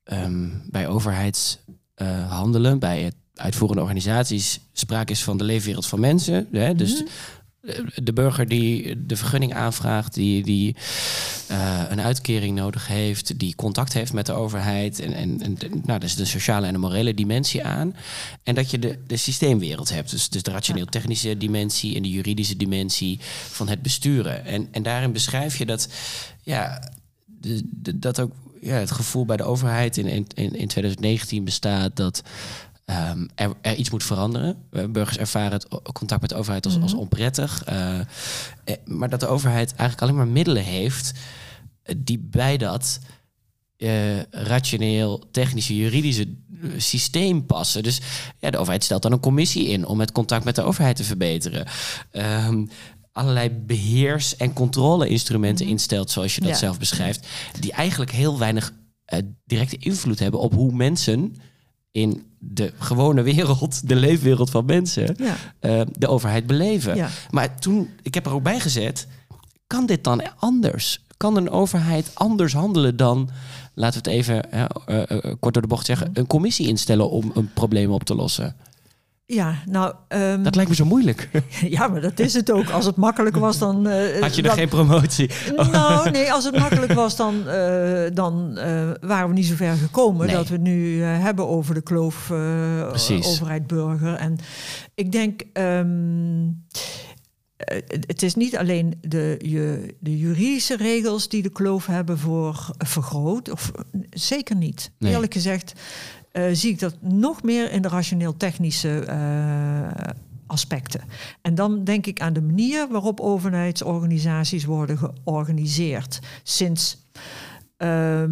ehm, bij overheidshandelen, bij het uitvoerende organisaties, sprake is van de leefwereld van mensen. Hè? Dus Mhm. de, de burger die de vergunning aanvraagt, die, die eh, een uitkering nodig heeft, die contact heeft met de overheid. En, en, en nou, dus de sociale en de morele dimensie aan. En dat je de, de systeemwereld hebt. Dus, dus de rationeel-technische dimensie en de juridische dimensie van het besturen. En, en daarin beschrijf je dat, ja, de, de- dat ook ja, het gevoel bij de overheid in, in, in in 2019 bestaat dat. Ehm, er, er iets moet veranderen. Burgers ervaren het contact met de overheid als, als Mhm. onprettig. eh, eh, maar dat de overheid eigenlijk alleen maar middelen heeft eh, die bij dat rationeel, technische, juridische systeem passen. Dus ja, de overheid stelt dan een commissie in om het contact met de overheid te verbeteren. Ehm, allerlei beheers- en controle-instrumenten Mhm. instelt, zoals je dat Ja. zelf beschrijft, die eigenlijk heel weinig directe invloed hebben op hoe mensen in de gewone wereld, de leefwereld van mensen, Ja, eh, de overheid beleven. ja. Maar toen, ik heb er ook bij gezet, kan dit dan anders? Kan een overheid anders handelen dan, laten we het even eh, eh, kort door de bocht zeggen, een commissie instellen om een probleem op te lossen? Ja nou... ehm, Dat lijkt me zo moeilijk. ja, maar dat is het ook. Als het makkelijk was, dan... eh, Had je er dan- geen promotie? Nou, nee, als het makkelijk was, dan, eh, dan eh, waren we niet zo ver gekomen. Nee. Dat we het nu hebben over de kloof overheid-burger. En ik denk, ehm, eh, het is niet alleen de, je, de juridische regels die de kloof hebben voor vergroot. Of, zeker niet. Nee. Eerlijk gezegd eh, zie ik dat nog meer in de rationeel-technische eh, aspecten. En dan denk ik aan de manier waarop overheidsorganisaties worden georganiseerd. Sinds ehm,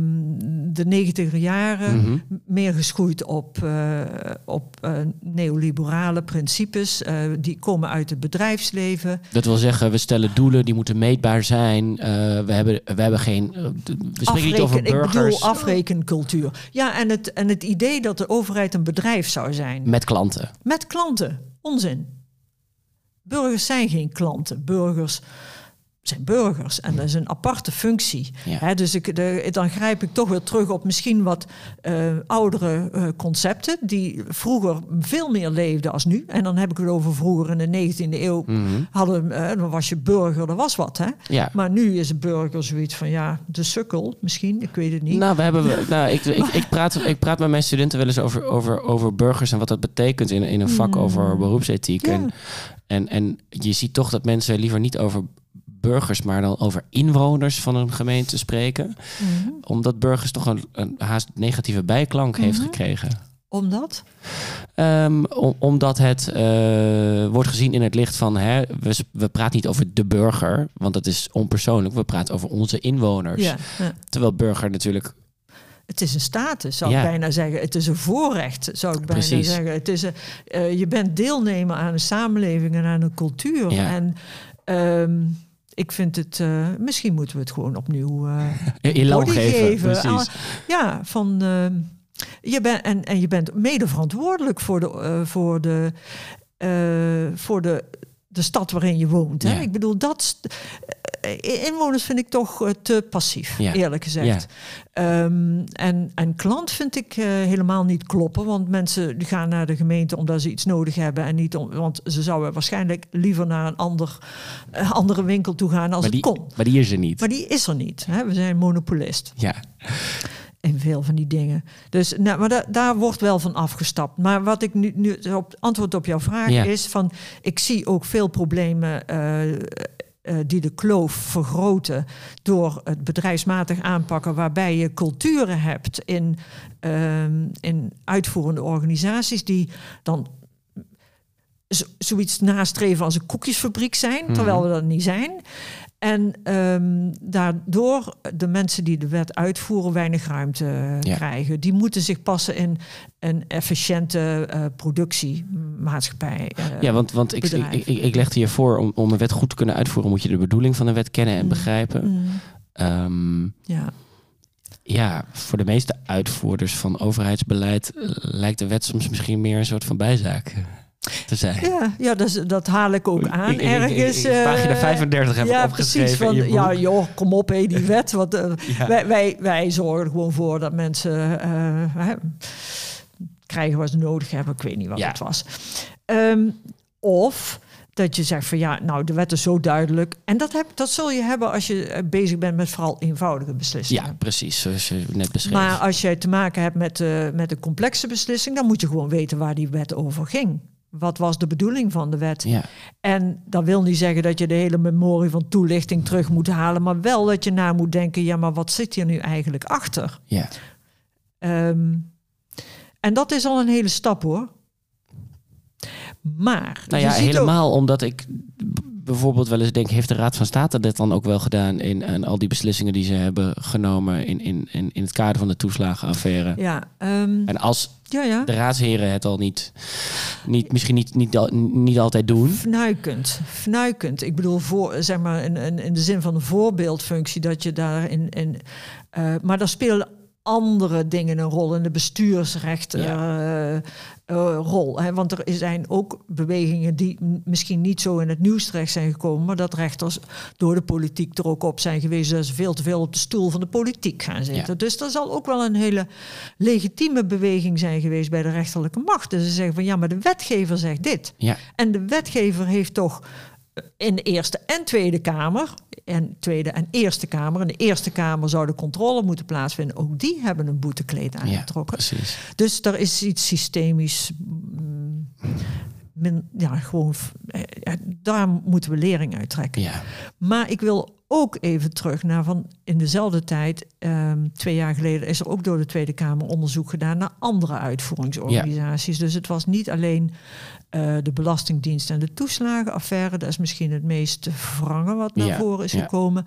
de negentiger jaren Mhm. meer geschoeid op, eh, op eh, neoliberale principes. eh, die komen uit het bedrijfsleven. Dat wil zeggen, we stellen doelen die moeten meetbaar zijn. We, hebben, we hebben geen. we spreken niet over ik bedoel burgers afrekencultuur. Ja, en het, en het idee dat de overheid een bedrijf zou zijn. met klanten. Met klanten. Onzin. Burgers zijn geen klanten. Burgers zijn burgers. En dat is een aparte functie. dus ik, de, dan grijp ik toch weer terug op misschien wat uh, oudere uh, concepten... die vroeger veel meer leefden als nu. En dan heb ik het over vroeger in de 19e eeuw. Mm hadden, uh, dan was je burger, dat was wat. Hè? Ja. Maar nu is een burger zoiets van, ja, de sukkel misschien. Ik weet het niet. Nou, we hebben, nou ik, ik, ik, praat, ik praat met mijn studenten wel eens over, over, over burgers... en wat dat betekent in, in een vak mm. over beroepsethiek. En, en, en je ziet toch dat mensen liever niet over burgers, maar dan over inwoners van een gemeente spreken. Mhm. Omdat burgers toch een, een, haast negatieve bijklank heeft mhm. gekregen. Omdat? Um, omdat het uh, wordt gezien in het licht van, hè, we, we praten niet over de burger, want dat is onpersoonlijk. We praten over onze inwoners. Ja, ja. Terwijl burger natuurlijk het is een status, zou ik bijna zeggen. Het is een voorrecht, zou ik bijna zeggen. Het is een, uh, je bent deelnemer aan een samenleving en aan een cultuur. Ja. En um, ik vind het, uh, misschien moeten we het gewoon opnieuw uh, geven. geven. Ja, van uh, je bent en, en je bent mede verantwoordelijk voor de, voor de, voor de, de stad waarin je woont. Hè? Ik bedoel, dat eh, inwoners vind ik toch eh, te passief, eerlijk gezegd. Um, en, en klant vind ik uh, helemaal niet kloppen. Want mensen die gaan naar de gemeente omdat ze iets nodig hebben. En niet om, want ze zouden waarschijnlijk liever naar een ander, uh, andere winkel toe gaan als maar die, het kon. Maar die is er niet. Maar die is er niet. Hè? We zijn monopolist. Ja. In veel van die dingen. Dus nou, maar da daar wordt wel van afgestapt. Maar wat ik nu, nu op antwoord op jouw vraag is: van ik zie ook veel problemen. Uh, uh, die de kloof vergroten door het bedrijfsmatig aanpakken, waarbij je culturen hebt in, uh, in uitvoerende organisaties die dan zoiets nastreven als een koekjesfabriek zijn, terwijl mhm. we dat niet zijn. En um, daardoor de mensen die de wet uitvoeren weinig ruimte krijgen. Die moeten zich passen in een efficiënte uh, productiemaatschappij. Uh, ja, want, want ik, ik, ik, ik legde je voor om, om een wet goed te kunnen uitvoeren, moet je de bedoeling van de wet kennen en mm. begrijpen. Mm. Um, ja. Ja, voor de meeste uitvoerders van overheidsbeleid lijkt de wet soms misschien meer een soort van bijzaak te zijn. Ja, ja dat, dat haal ik ook aan. Ik, ergens. Ik, pagina 35 heb ja, opgeschreven. Precies, van, ja, joh, kom op, hé, die wet. Want, uh, wij, wij, wij zorgen er gewoon voor dat mensen uh, krijgen wat ze nodig hebben. Ik weet niet wat ja. het was. Um, of dat je zegt van ja, nou, de wet is zo duidelijk. En dat, heb, dat zul je hebben als je bezig bent met vooral eenvoudige beslissingen. Ja, precies, zoals je net beschreef. Maar als je te maken hebt met, uh, met een complexe beslissing, dan moet je gewoon weten waar die wet over ging. Wat was de bedoeling van de wet? Ja. En dat wil niet zeggen dat je de hele memorie van toelichting terug moet halen, maar wel dat je na moet denken: ja, maar wat zit hier nu eigenlijk achter? Ja. Um, en dat is al een hele stap hoor. Maar. Nou ja, helemaal omdat ik bijvoorbeeld wel eens denk, heeft de Raad van State dit dan ook wel gedaan in, in al die beslissingen die ze hebben genomen in, in, in, in het kader van de toeslagenaffaire? Ja. Um, en als ja, ja. de raadsheren het al niet, niet misschien niet, niet, niet altijd doen. Fnuikend, fnuikend. Ik bedoel, voor, zeg maar in, in, in de zin van een voorbeeldfunctie dat je daarin. In, uh, maar daar spelen andere dingen een rol in de bestuursrechten. Ja. Uh, uh, rol. Hè? Want er zijn ook bewegingen die misschien niet zo in het nieuws terecht zijn gekomen, maar dat rechters door de politiek er ook op zijn geweest dat ze veel te veel op de stoel van de politiek gaan zitten. Dus dat zal ook wel een hele legitieme beweging zijn geweest bij de rechterlijke macht. Dus ze zeggen van ja, maar de wetgever zegt dit. Ja. En de wetgever heeft toch in de Eerste en Tweede Kamer. En Tweede en Eerste Kamer. In de Eerste Kamer zou de controle moeten plaatsvinden. Ook die hebben een boetekleed aangetrokken. Ja, precies. Dus er is iets systemisch. Mm, ja, gewoon. Eh, daar moeten we lering uit trekken. Ja. Maar ik wil ook even terug naar van in dezelfde tijd, um, twee jaar geleden, is er ook door de Tweede Kamer onderzoek gedaan naar andere uitvoeringsorganisaties. Dus het was niet alleen uh, de Belastingdienst en de toeslagenaffaire. Dat is misschien het meest wrange wat naar voren is gekomen.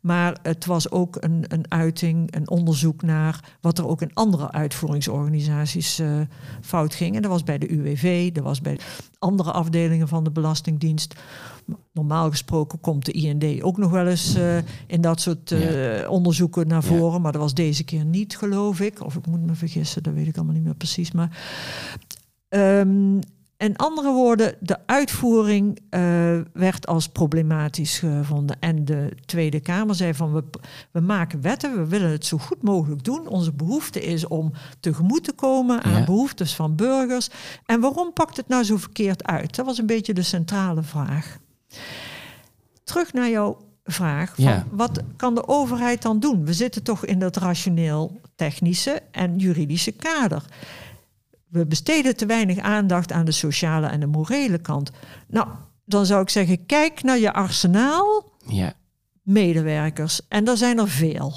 Maar het was ook een, een uiting, een onderzoek naar wat er ook in andere uitvoeringsorganisaties uh, fout ging. En dat was bij de UWV, dat was bij andere afdelingen van de Belastingdienst. Normaal gesproken komt de IND ook nog wel eens uh, in dat soort onderzoeken naar voren. Ja. Maar dat was deze keer niet, geloof ik. Of ik moet me vergissen, dat weet ik allemaal niet meer precies. Maar um, in andere woorden, de uitvoering uh, werd als problematisch gevonden. En de Tweede Kamer zei van we, we maken wetten, we willen het zo goed mogelijk doen. Onze behoefte is om tegemoet te komen aan Ja. behoeftes van burgers. En waarom pakt het nou zo verkeerd uit? Dat was een beetje de centrale vraag. Terug naar jouw vraag. Van Ja. Wat kan de overheid dan doen? We zitten toch in dat rationeel technische en juridische kader. We besteden te weinig aandacht aan de sociale en de morele kant. Nou, dan zou ik zeggen, kijk naar je arsenaal Ja. medewerkers. En er zijn er veel.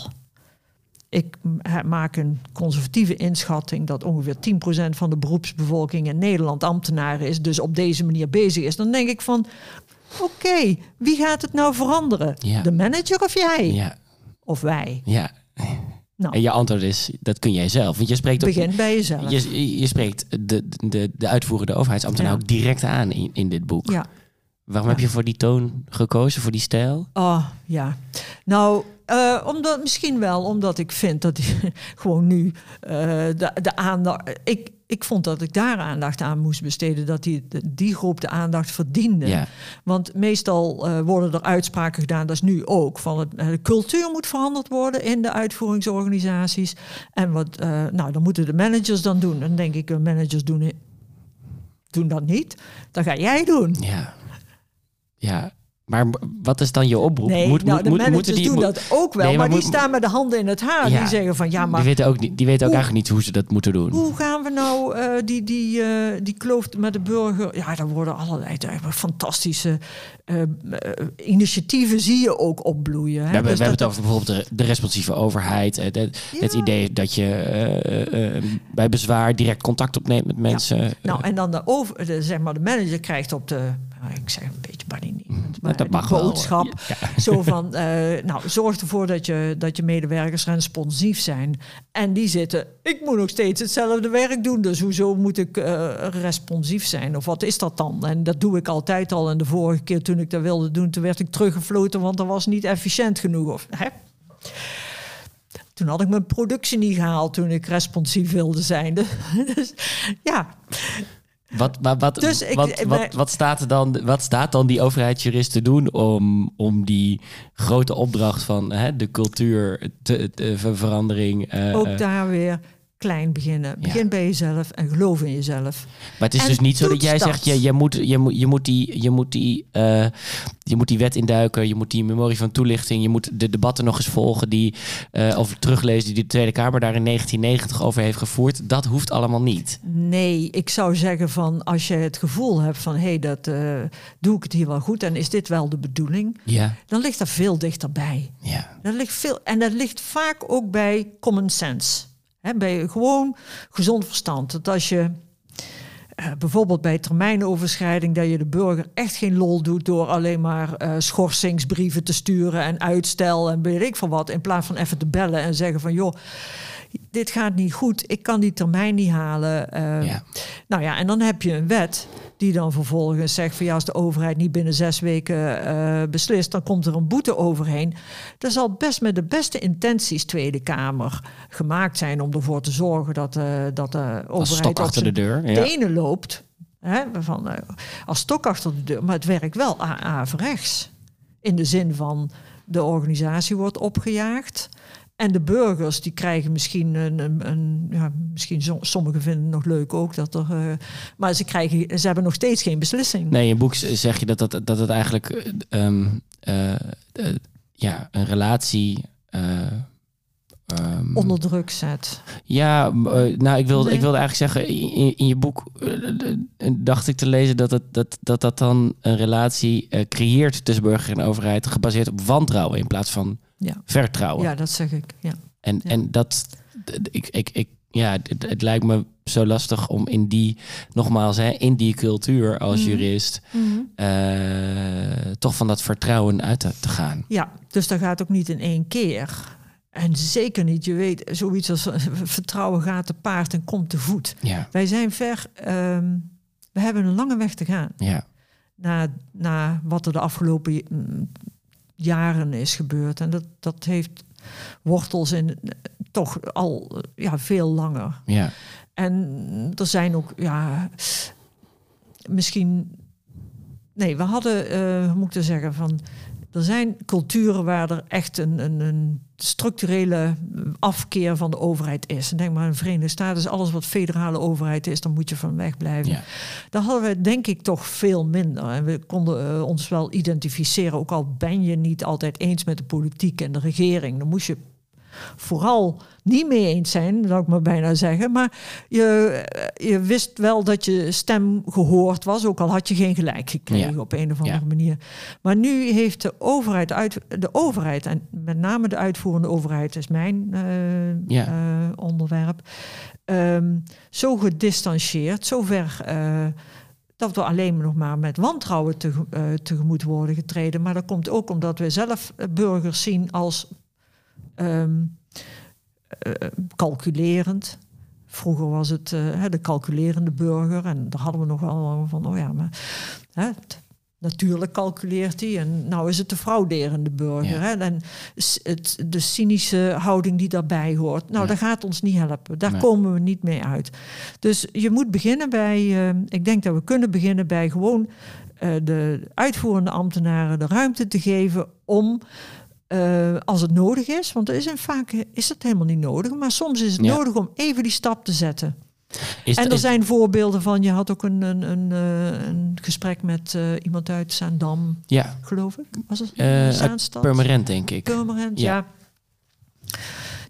Ik maak een conservatieve inschatting dat ongeveer 10% van de beroepsbevolking in Nederland ambtenaar is, dus op deze manier bezig is. Dan denk ik van, oké, wie gaat het nou veranderen? Ja. De manager of jij? Ja. Of wij? Ja. Nou, En je antwoord is, dat kun jij zelf. Want je spreekt ook, begin bij jezelf. je, je spreekt de, de, de uitvoerende overheidsambtenaar Ja. ook direct aan in, in dit boek. Ja. Waarom heb je voor die toon gekozen, voor die stijl? Oh, ja. Nou, eh, omdat, misschien wel omdat ik vind dat die, gewoon nu eh, de, de aandacht... Ik, ik vond dat ik daar aandacht aan moest besteden. Dat die, die groep de aandacht verdiende. Want meestal eh, worden er uitspraken gedaan, dat is nu ook, van het, eh, de cultuur moet veranderd worden in de uitvoeringsorganisaties. En wat, eh, nou, dan moeten de managers dan doen. Dan denk ik, de managers doen, doen dat niet. Dat ga jij doen. Ja. Ja. Maar wat is dan je oproep? Nee, Moet- nou, de moet- managers moeten die- doen dat ook wel. Nee, maar, maar die staan met de handen in het haar. Ja. Die zeggen van, ja, maar Die weten ook, niet, die weten ook Hoe- eigenlijk niet hoe ze dat moeten doen. hoe gaan we nou eh, die, die, eh, die kloof met de burger... Ja, daar worden allerlei fantastische eh, initiatieven zie je ook opbloeien. Hè? We hebben, Dus we hebben het over bijvoorbeeld de, de responsieve overheid. Het, idee dat je bij bezwaar direct contact opneemt met mensen. Nou, en dan de, over, de, zeg maar, de manager krijgt op de, nou, ik zeg een beetje badinierend, maar dat de mag boodschap. Ja. Zo van, eh, nou, zorg ervoor dat je, dat je medewerkers responsief zijn. En die zitten, ik moet nog steeds hetzelfde werk doen, dus hoezo moet ik eh, responsief zijn? Of wat is dat dan? En dat doe ik altijd al. En de vorige keer toen ik dat wilde doen, toen werd ik teruggefloten, want dat was niet efficiënt genoeg. Of, hè? Toen had ik mijn productie niet gehaald toen ik responsief wilde zijn. Dus, ja, Wat, maar wat, Dus ik- wat, maar- wat, wat, staat er dan, wat staat dan die overheidsjurist te doen om, om die grote opdracht van hè, de cultuur, te, te- ver- verandering. eh, ook daar weer klein beginnen. Begin Ja. bij jezelf en geloof in jezelf. Maar het is En dus niet zo dat jij zegt, je, je, moet, je, moet, je, moet die, je, moet die, eh, je moet die wet induiken, je moet die memorie van toelichting, je moet de debatten nog eens volgen die, eh, of teruglezen die de Tweede Kamer daar in 1990 over heeft gevoerd. Dat hoeft allemaal niet. Nee, ik zou zeggen van als je het gevoel hebt van hé, hey, dat eh, doe ik het hier wel goed en is dit wel de bedoeling, Ja, dan ligt dat veel dichterbij. ja, Dat ligt veel, en dat ligt vaak ook bij common sense. Hè, bij gewoon gezond verstand. Dat als je eh, bijvoorbeeld bij termijnoverschrijding, dat je de burger echt geen lol doet door alleen maar eh, schorsingsbrieven te sturen en uitstel en weet ik van wat, in plaats van even te bellen en zeggen van joh, dit gaat niet goed, ik kan die termijn niet halen. Eh, ja. nou ja, en dan heb je een wet die dan vervolgens zegt van ja, als de overheid niet binnen zes weken eh, beslist, dan komt er een boete overheen. Dat zal best met de beste intenties Tweede Kamer gemaakt zijn om ervoor te zorgen dat, eh, dat de Als overheid achter de deur. Ja. tenen loopt. Hè, van, eh, als stok achter de deur, maar het werkt wel averechts. In de zin van de organisatie wordt opgejaagd. En de burgers die krijgen misschien een, een, een- ja, misschien sommigen vinden het nog leuk ook dat er, eh, maar ze krijgen, ze hebben nog steeds geen beslissing. Nee, in je boek zeg je dat, dat, dat het eigenlijk eh, ehm, eh, ja, een relatie. ehm, Onder druk zet. Ja, nou, ik wilde, Nee. ik wilde eigenlijk zeggen, in, in je boek dacht ik te lezen dat het, dat, dat, dat dan een relatie creëert tussen burger en overheid, gebaseerd op wantrouwen in plaats van Ja. vertrouwen. Ja, dat zeg ik. Ja. en, ja. en dat, ik, ik, ik, ja, het, het lijkt me zo lastig om in die, nogmaals, hè, in die cultuur als Mhm. jurist, eh, toch van dat vertrouwen uit te, te gaan. Ja, dus dat gaat ook niet in één keer. En zeker niet, je weet, zoiets als eh, vertrouwen gaat te paard en komt te voet. Ja, Wij zijn ver, ehm, we hebben een lange weg te gaan. ja, na, na wat er de afgelopen mm, jaren is gebeurd. En dat, dat heeft wortels in eh, toch al eh, ja, veel langer. ja. En er zijn ook, ja, misschien. Nee, we hadden, uh, hoe moet ik dat zeggen, van. Er zijn culturen waar er echt een, een, een structurele afkeer van de overheid is. En denk maar, in de Verenigde Staten is alles wat federale overheid is, dan moet je van weg blijven. Ja. Daar hadden we denk ik toch veel minder. En we konden uh, ons wel identificeren, ook al ben je niet altijd eens met de politiek en de regering. Dan moest je vooral niet mee eens zijn, zou ik maar bijna zeggen. Maar je, je wist wel dat je stem gehoord was, ook al had je geen gelijk gekregen op een of andere manier. Maar nu heeft de overheid, uit, de overheid, en met name de uitvoerende overheid is mijn uh, onderwerp, um, zo gedistanceerd, zover. Uh, dat we alleen nog maar met wantrouwen te, tegemoet worden getreden. Maar dat komt ook omdat we zelf burgers zien als um, calculerend. Vroeger was het uh, de calculerende burger en daar hadden we nog wel van, oh ja, maar hè, natuurlijk calculeert hij en nou is het de frauderende burger. Hè, en het, de cynische houding die daarbij hoort, nou dat gaat ons niet helpen. Daar komen we niet mee uit. Dus je moet beginnen bij, uh, ik denk dat we kunnen beginnen bij gewoon de uitvoerende ambtenaren de ruimte te geven om uh, als het nodig is. Want er is in vaak is dat helemaal niet nodig. Maar soms is het nodig om even die stap te zetten. Is en er zijn voorbeelden van. Je had ook een, een, een, uh, een gesprek met uh, iemand uit Zaandam, ja. geloof ik. Was het Zaanstad? Purmerend, denk ik. Purmerend, ja. ja.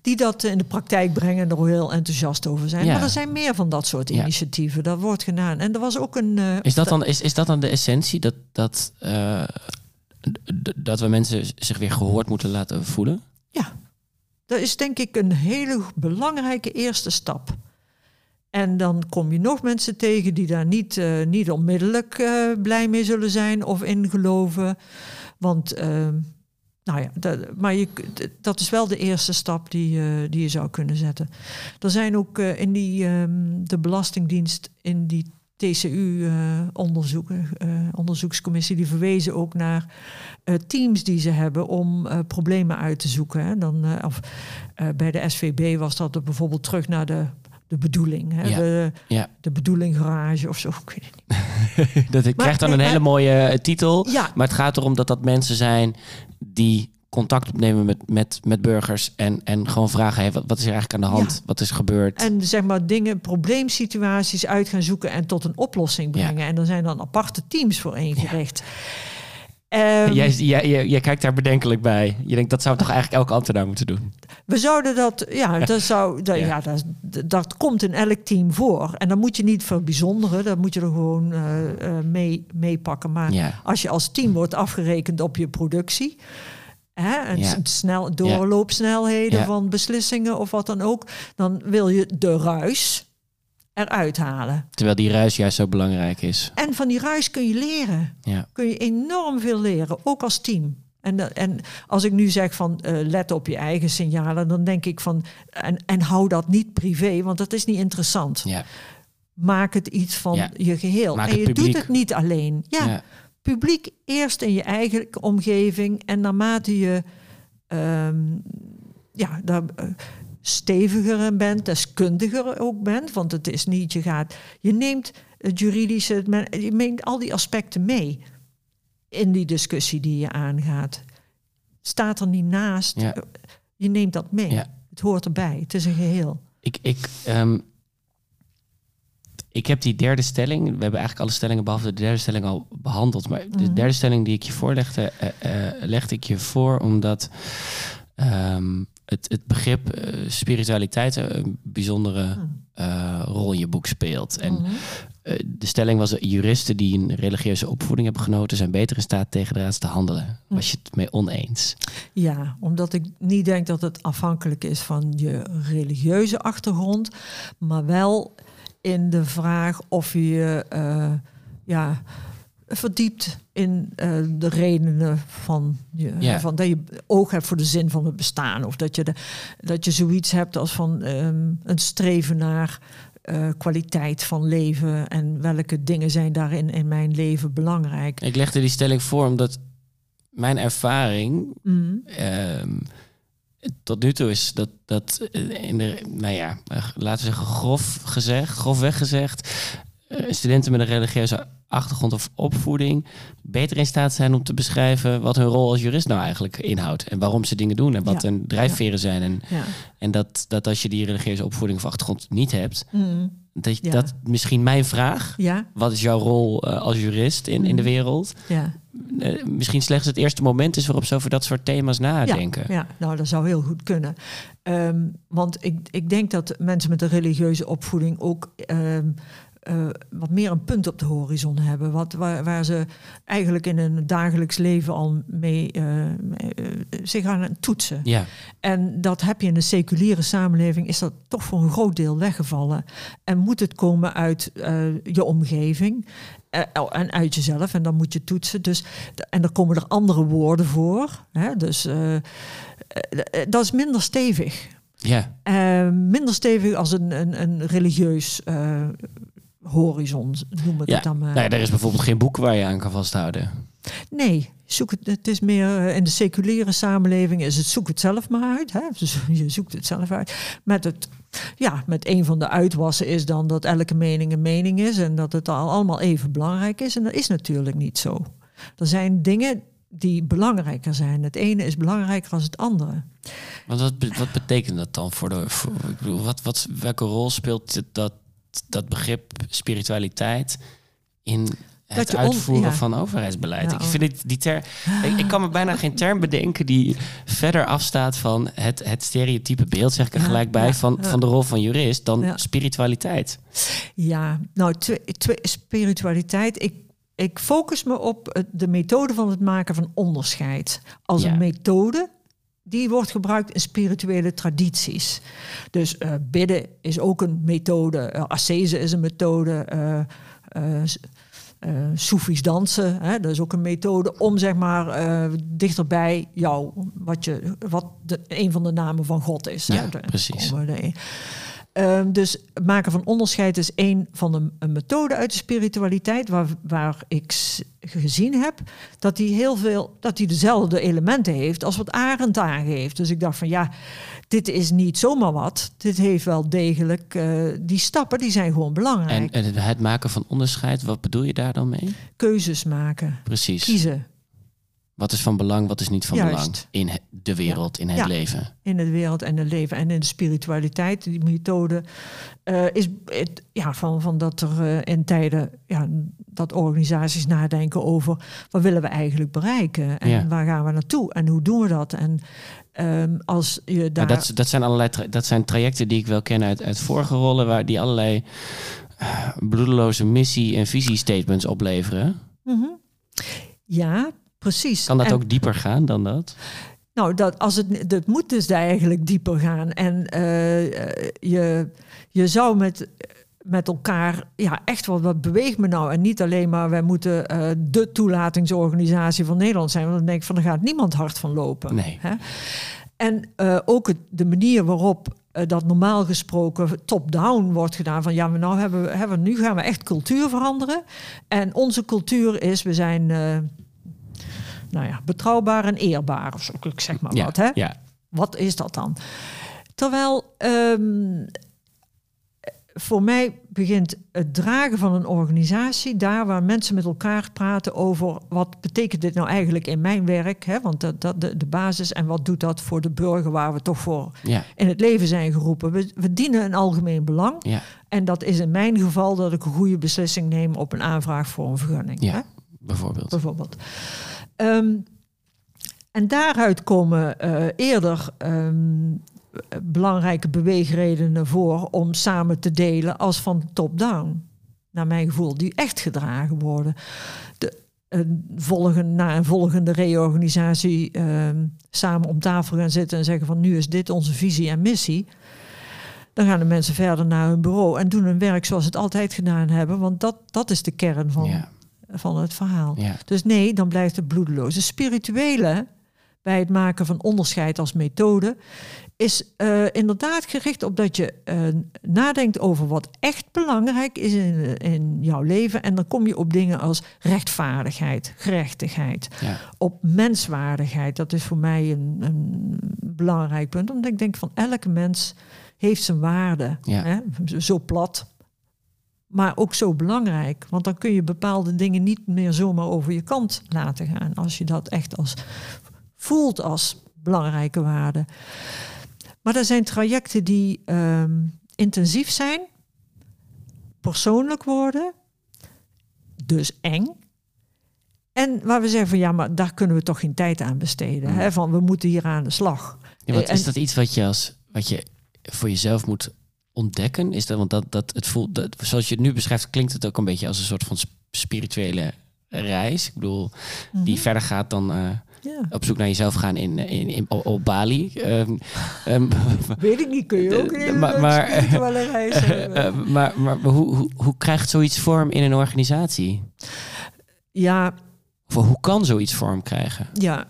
Die dat in de praktijk brengen en er heel enthousiast over zijn. Ja. Maar er zijn meer van dat soort initiatieven. Dat wordt gedaan. En er was ook een. is, dat dan, is, is dat dan de essentie? Dat, dat dat we mensen zich weer gehoord moeten laten voelen? Ja, dat is denk ik een hele belangrijke eerste stap. En dan kom je nog mensen tegen die daar niet, uh, niet onmiddellijk uh, blij mee zullen zijn of in geloven. Want, uh, nou ja, dat, maar je, dat is wel de eerste stap die, die je zou kunnen zetten. Er zijn ook in die, um, de Belastingdienst in die TCU-onderzoeken, uh, uh, onderzoekscommissie, die verwezen ook naar uh, teams die ze hebben om problemen uit te zoeken. Hè. Dan, of, bij de SVB was dat bijvoorbeeld terug naar de, de bedoeling. Hè. Ja. De, ja. de bedoeling garage of zo. Ik weet het niet. dat krijgt dan een hele mooie titel. Ja. Maar het gaat erom dat dat mensen zijn die contact opnemen met, met, met burgers en, en gewoon vragen: hey, wat, wat is er eigenlijk aan de hand? Wat is gebeurd? En zeg maar dingen, probleemsituaties uit gaan zoeken en tot een oplossing brengen. En er zijn dan aparte teams voor ingericht. Um, jij, jij, jij, jij, kijkt daar bedenkelijk bij. Je denkt dat zou toch eigenlijk elke ambtenaar moeten doen? We zouden dat, ja, dat, zou, dat, ja. dat, dat, komt in elk team voor. En dan moet je niet bijzonderen, dat moet je er gewoon uh, uh, mee, mee pakken. Maar als je als team wordt afgerekend op je productie, hè, en snel, doorloopsnelheden van beslissingen of wat dan ook, dan wil je de ruis eruit halen. Terwijl die ruis juist zo belangrijk is. En van die ruis kun je leren. Ja. Kun je enorm veel leren, ook als team. En, en als ik nu zeg van uh, let op je eigen signalen, dan denk ik van en, en hou dat niet privé, want dat is niet interessant. Ja. Maak het iets van je geheel. en je doet het niet alleen. ja publiek eerst in je eigen omgeving en naarmate je um, ja, daar, uh, steviger bent, deskundiger ook bent, want het is niet, je gaat, je neemt het juridische, je neemt al die aspecten mee in die discussie die je aangaat. Staat er niet naast, ja. je neemt dat mee. Ja. Het hoort erbij, het is een geheel. Ik, ik um ik heb die derde stelling, we hebben eigenlijk alle stellingen behalve de derde stelling al behandeld. Maar de mhm. derde stelling die ik je voorlegde, uh, uh, legde ik je voor omdat um, het, het begrip uh, spiritualiteit een bijzondere mhm. rol in je boek speelt. En mhm. de stelling was: juristen die een religieuze opvoeding hebben genoten, zijn beter in staat tegen de raad te handelen. Was je het mee oneens? Ja, omdat ik niet denk dat het afhankelijk is van je religieuze achtergrond, maar wel in de vraag of je je uh, ja, verdiept in uh, de redenen van, je, van dat je oog hebt voor de zin van het bestaan. Of dat je, de, dat je zoiets hebt als van um, een streven naar uh, kwaliteit van leven en welke dingen zijn daarin in mijn leven belangrijk. Ik legde die stelling voor omdat mijn ervaring. Mm tot nu toe is dat, dat eh, in de, nou ja, laten we zeggen, grof gezegd, grofweg gezegd, eh, studenten met een religieuze achtergrond of opvoeding beter in staat zijn om te beschrijven wat hun rol als jurist nou eigenlijk inhoudt. En waarom ze dingen doen en wat hun drijfveren zijn. En, Ja. en dat, dat als je die religieuze opvoeding of achtergrond niet hebt, Mm. dat, dat misschien mijn vraag, Ja, wat is jouw rol eh, als jurist in, in de Mhm. wereld, eh, misschien slechts het eerste moment is waarop ze over dat soort thema's nadenken. Ja, ja, nou dat zou heel goed kunnen. Ehm, want ik, ik denk dat mensen met een religieuze opvoeding ook ehm, eh, wat meer een punt op de horizon hebben. Wat, waar, waar ze eigenlijk in hun dagelijks leven al mee eh, mee, zich aan toetsen. Ja, En dat heb je in een seculiere samenleving, is dat toch voor een groot deel weggevallen. En moet het komen uit je omgeving en uit jezelf. En dan moet je toetsen. Dus, en er komen er andere woorden voor. Hè? Dus eh, eh, dat is minder stevig. ja. Eh, minder stevig als een, een, een religieus eh, horizon, noem ik Ja. het dan maar. Nou ja, er is bijvoorbeeld geen boek waar je aan kan vasthouden. Nee, zoek het, het is meer eh, in de seculiere samenleving is het zoek het zelf maar uit. Hè? Dus je zoekt het zelf uit. Met, het, ja, met een van de uitwassen is dan dat elke mening een mening is en dat het al allemaal even belangrijk is. En dat is natuurlijk niet zo. Er zijn dingen die belangrijker zijn. Het ene is belangrijker dan het andere. Wat, wat betekent dat dan voor de. Ik bedoel, wat, wat, welke rol speelt dat, dat begrip spiritualiteit in het Dat je on- uitvoeren ja. van overheidsbeleid? Ja, ik vind het, die term. Ik, ik kan me bijna geen term bedenken die verder afstaat van het, het stereotype beeld, zeg ik er gelijk bij, van, van de rol van jurist dan spiritualiteit. Ja, nou, twee, twee, spiritualiteit. Ik, ik focus me op de methode van het maken van onderscheid. Als Ja. een methode die wordt gebruikt in spirituele tradities. Dus eh, bidden is ook een methode. Uh, ascese is een methode. eh Soefisch dansen, hè, dat is ook een methode om zeg maar eh, dichterbij jou, wat, je, wat de, een van de namen van God is. Ja, hè. Precies. Ehm, dus het maken van onderscheid is een van de een methode uit de spiritualiteit waar, waar ik gezien heb dat die heel veel dat die dezelfde elementen heeft als wat Arendt aangeeft. Dus ik dacht van ja, dit is niet zomaar wat. Dit heeft wel degelijk eh, die stappen die zijn gewoon belangrijk. En, en het maken van onderscheid, wat bedoel je daar dan mee? Keuzes maken, Precies. kiezen Wat is van belang, wat is niet van Juist. belang in de wereld, in het Ja. leven? in de wereld en het leven en in de spiritualiteit. Die methode eh, is het, ja, van, van dat er eh, in tijden ja, dat organisaties nadenken over wat willen we eigenlijk bereiken en Ja. waar gaan we naartoe en hoe doen we dat. En ehm, als je daar. Dat, dat zijn allerlei dat zijn trajecten die ik wel ken uit, uit vorige rollen, waar die allerlei eh, bloedeloze missie- en visiestatements opleveren. Mhm. Ja, precies. Kan dat En- ook dieper gaan dan dat? Nou, dat, als het, dat moet dus daar eigenlijk dieper gaan. En eh, je, je zou met, met elkaar, ja, echt wel, wat beweegt me nou? En niet alleen maar, wij moeten eh, de toelatingsorganisatie van Nederland zijn. Want dan denk ik van, daar gaat niemand hard van lopen. Nee. Hè? En eh, ook het, de manier waarop dat normaal gesproken top-down wordt gedaan. Van ja, maar nou hebben we, hebben, nu gaan we echt cultuur veranderen. En onze cultuur is, we zijn nou ja, betrouwbaar en eerbaar. Of zo, ik zeg maar ja, wat. Hè? ja. Wat is dat dan? Terwijl ehm, voor mij begint het dragen van een organisatie daar waar mensen met elkaar praten over wat betekent dit nou eigenlijk in mijn werk? Hè? Want dat, dat de, de basis en wat doet dat voor de burger waar we toch voor Ja, in het leven zijn geroepen. We, we dienen een algemeen belang. ja, En dat is in mijn geval dat ik een goede beslissing neem op een aanvraag voor een vergunning. Ja. Hè? Bijvoorbeeld. bijvoorbeeld. Ehm, en daaruit komen eh, eerder ehm, belangrijke beweegredenen voor om samen te delen als van top-down. Naar mijn gevoel, die echt gedragen worden. De, een volgen, na een volgende reorganisatie ehm, samen om tafel gaan zitten en zeggen van nu is dit onze visie en missie. Dan gaan de mensen verder naar hun bureau en doen hun werk zoals ze het altijd gedaan hebben. Want dat, dat is de kern van, Ja, van het verhaal. ja, Dus nee, dan blijft het bloedeloos. Spirituele bij het maken van onderscheid als methode is eh, inderdaad gericht op dat je eh, nadenkt over wat echt belangrijk is in, in jouw leven. En dan kom je op dingen als rechtvaardigheid, gerechtigheid, ja. op menswaardigheid. Dat is voor mij een, een belangrijk punt, omdat ik denk van elke mens heeft zijn waarde. Ja. Hè? Zo plat. Maar ook zo belangrijk. Want dan kun je bepaalde dingen niet meer zomaar over je kant laten gaan. Als je dat echt als voelt als belangrijke waarde. Maar er zijn trajecten die ehm, intensief zijn, persoonlijk worden, dus eng. En waar we zeggen van ja, maar daar kunnen we toch geen tijd aan besteden. Hè? Van we moeten hier aan de slag. Ja, wat, is dat iets wat je als wat je voor jezelf moet ontdekken? Is dat, want dat, dat het voelt, dat, zoals je het nu beschrijft, klinkt het ook een beetje als een soort van spirituele reis. Ik bedoel, die mhm. verder gaat dan uh, ja. op zoek naar jezelf gaan in, in, in op, Bali. Um, um, Weet ik niet, kun je ook in maar, maar, spirituele reis uh, maar, maar, hoe, hoe, hoe krijgt zoiets vorm in een organisatie? Ja. Of hoe kan zoiets vorm krijgen? Ja,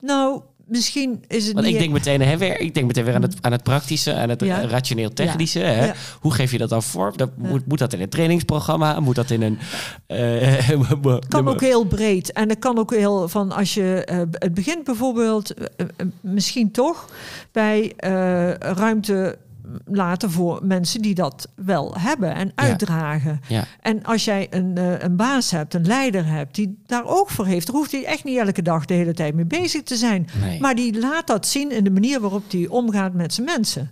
nou, misschien is het Want ik denk meteen, hè, weer, ik denk meteen weer aan het, aan het praktische, aan het rationeel technische. Hè? Hoe geef je dat dan vorm? Dat, moet, moet dat in een trainingsprogramma? Moet dat in een... Uh, kan ook heel breed. En het kan ook heel van als je... Uh, het begint bijvoorbeeld uh, misschien toch bij ruimte laten voor mensen die dat wel hebben en uitdragen. Ja. En als jij een, uh, een baas hebt, een leider hebt, die daar ook voor heeft, dan hoeft hij echt niet elke dag de hele tijd mee bezig te zijn. Maar die laat dat zien in de manier waarop hij omgaat met zijn mensen.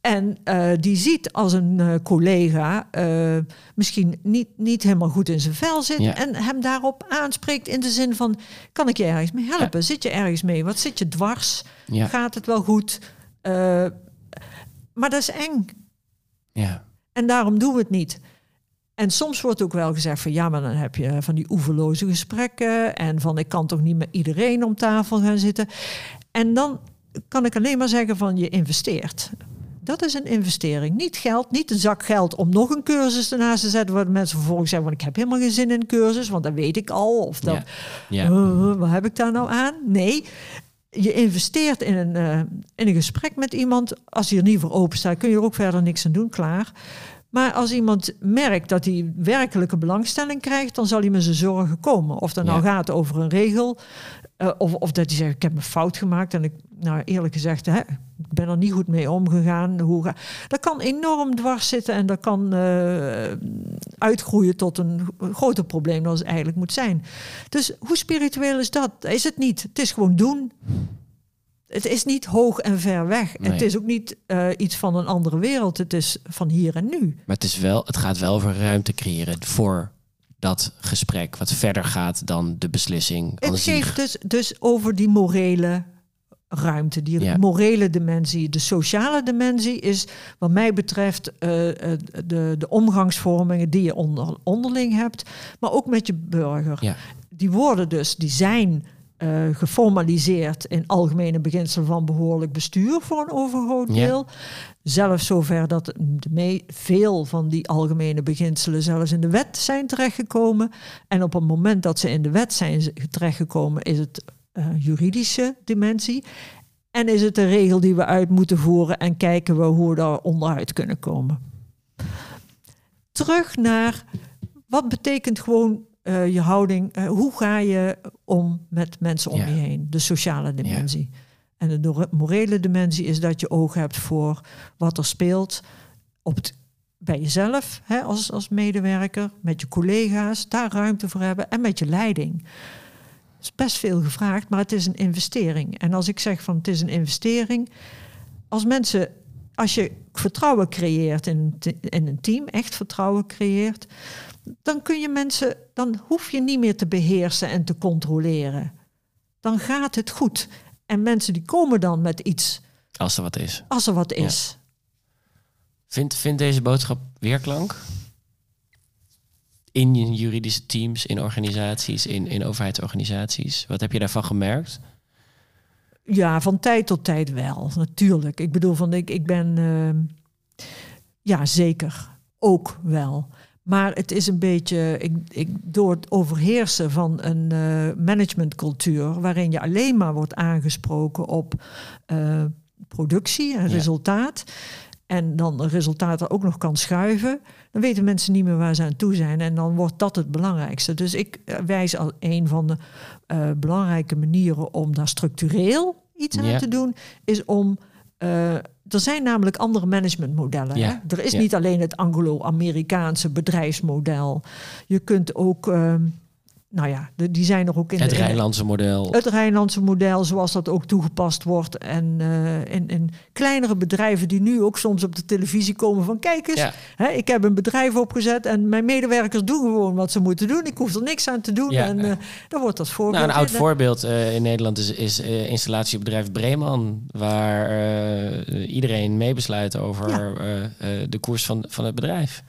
En uh, die ziet als een uh, collega uh, misschien niet, niet helemaal goed in zijn vel zit. Ja. En hem daarop aanspreekt in de zin van: kan ik je ergens mee helpen? Ja. Zit je ergens mee? Wat zit je dwars? Ja. Gaat het wel goed? Maar dat is eng. Ja. En daarom doen we het niet. En soms wordt ook wel gezegd van ja, maar dan heb je van die oeverloze gesprekken en van ik kan toch niet met iedereen om tafel gaan zitten. En dan kan ik alleen maar zeggen van je investeert. Dat is een investering. Niet geld, niet een zak geld om nog een cursus ernaast te zetten. Waar mensen vervolgens zeggen: van ik heb helemaal geen zin in een cursus, want dat weet ik al. Of dat, ja. Ja. wat heb ik daar nou aan? Nee, je investeert in een, uh, in een gesprek met iemand. Als hij er niet voor open staat, kun je er ook verder niks aan doen, klaar. Maar als iemand merkt dat hij werkelijke belangstelling krijgt, dan zal hij met zijn zorgen komen. Of dat nou gaat over een regel, uh, of, of dat hij zegt: Ik heb een fout gemaakt. En ik, nou eerlijk gezegd, hè, ik ben er niet goed mee omgegaan. Hoe ga... Dat kan enorm dwars zitten en dat kan uh, uitgroeien tot een groter probleem dan het eigenlijk moet zijn. Dus hoe spiritueel is dat? Is het niet. Het is gewoon doen. Het is niet hoog en ver weg. Nee. Het is ook niet uh, iets van een andere wereld. Het is van hier en nu. Maar het, is wel, het gaat wel over ruimte creëren voor dat gesprek, wat verder gaat dan de beslissing. Het geeft dus, dus over die morele ruimte, die ja. morele dimensie. De sociale dimensie is, wat mij betreft, uh, de, de omgangsvormingen die je onder, onderling hebt, maar ook met je burger. Ja. Die worden dus, die zijn uh, geformaliseerd in algemene beginselen van behoorlijk bestuur voor een overgroot deel. Ja. Zelfs zover dat mee, veel van die algemene beginselen zelfs in de wet zijn terechtgekomen. En op het moment dat ze in de wet zijn terechtgekomen, is het uh, juridische dimensie. En is het een regel die we uit moeten voeren en kijken we hoe we daar onderuit kunnen komen. Terug naar wat betekent gewoon uh, je houding, uh, hoe ga je om met mensen om ja. je heen? De sociale dimensie. Ja. En de morele dimensie is dat je oog hebt voor wat er speelt op het, bij jezelf hè, als, als medewerker, met je collega's, daar ruimte voor hebben en met je leiding. Het is best veel gevraagd, maar het is een investering. En als ik zeg van het is een investering, als mensen, als je vertrouwen creëert in, in een team, echt vertrouwen creëert, dan kun je mensen, dan hoef je niet meer te beheersen en te controleren. Dan gaat het goed. En mensen die komen dan met iets. Als er wat is. Als er wat is. Ja. Vindt vind deze boodschap weerklank? In juridische teams, in organisaties, in, in overheidsorganisaties. Wat heb je daarvan gemerkt? Ja, van tijd tot tijd wel, natuurlijk. Ik bedoel, van ik, ik ben. Uh, ja, zeker. Ook wel. Maar het is een beetje ik, ik, door het overheersen van een uh, managementcultuur, waarin je alleen maar wordt aangesproken op uh, productie en ja. resultaat. En dan resultaten ook nog kan schuiven, dan weten mensen niet meer waar ze aan toe zijn. En dan wordt dat het belangrijkste. Dus ik eh, wijs al een van de uh, belangrijke manieren om daar structureel iets aan ja. te doen, is om er zijn namelijk andere managementmodellen. Ja? Er is ja. niet alleen het Anglo-Amerikaanse bedrijfsmodel. Je kunt ook, ehm, nou ja, de- die zijn er ook in Het de, in Rijnlandse model. het Rijnlandse model, zoals dat ook toegepast wordt. En eh, in, in kleinere bedrijven die nu ook soms op de televisie komen van... kijk eens, Ja. hè, ik heb een bedrijf opgezet en mijn medewerkers doen gewoon wat ze moeten doen. Ik hoef er niks aan te doen. Ja. En eh dan wordt dat voorbeeld... Nou, een oud in- voorbeeld eh, in Nederland is, is installatiebedrijf Breeman, waar iedereen meebesluit over Ja. de koers van, van het bedrijf.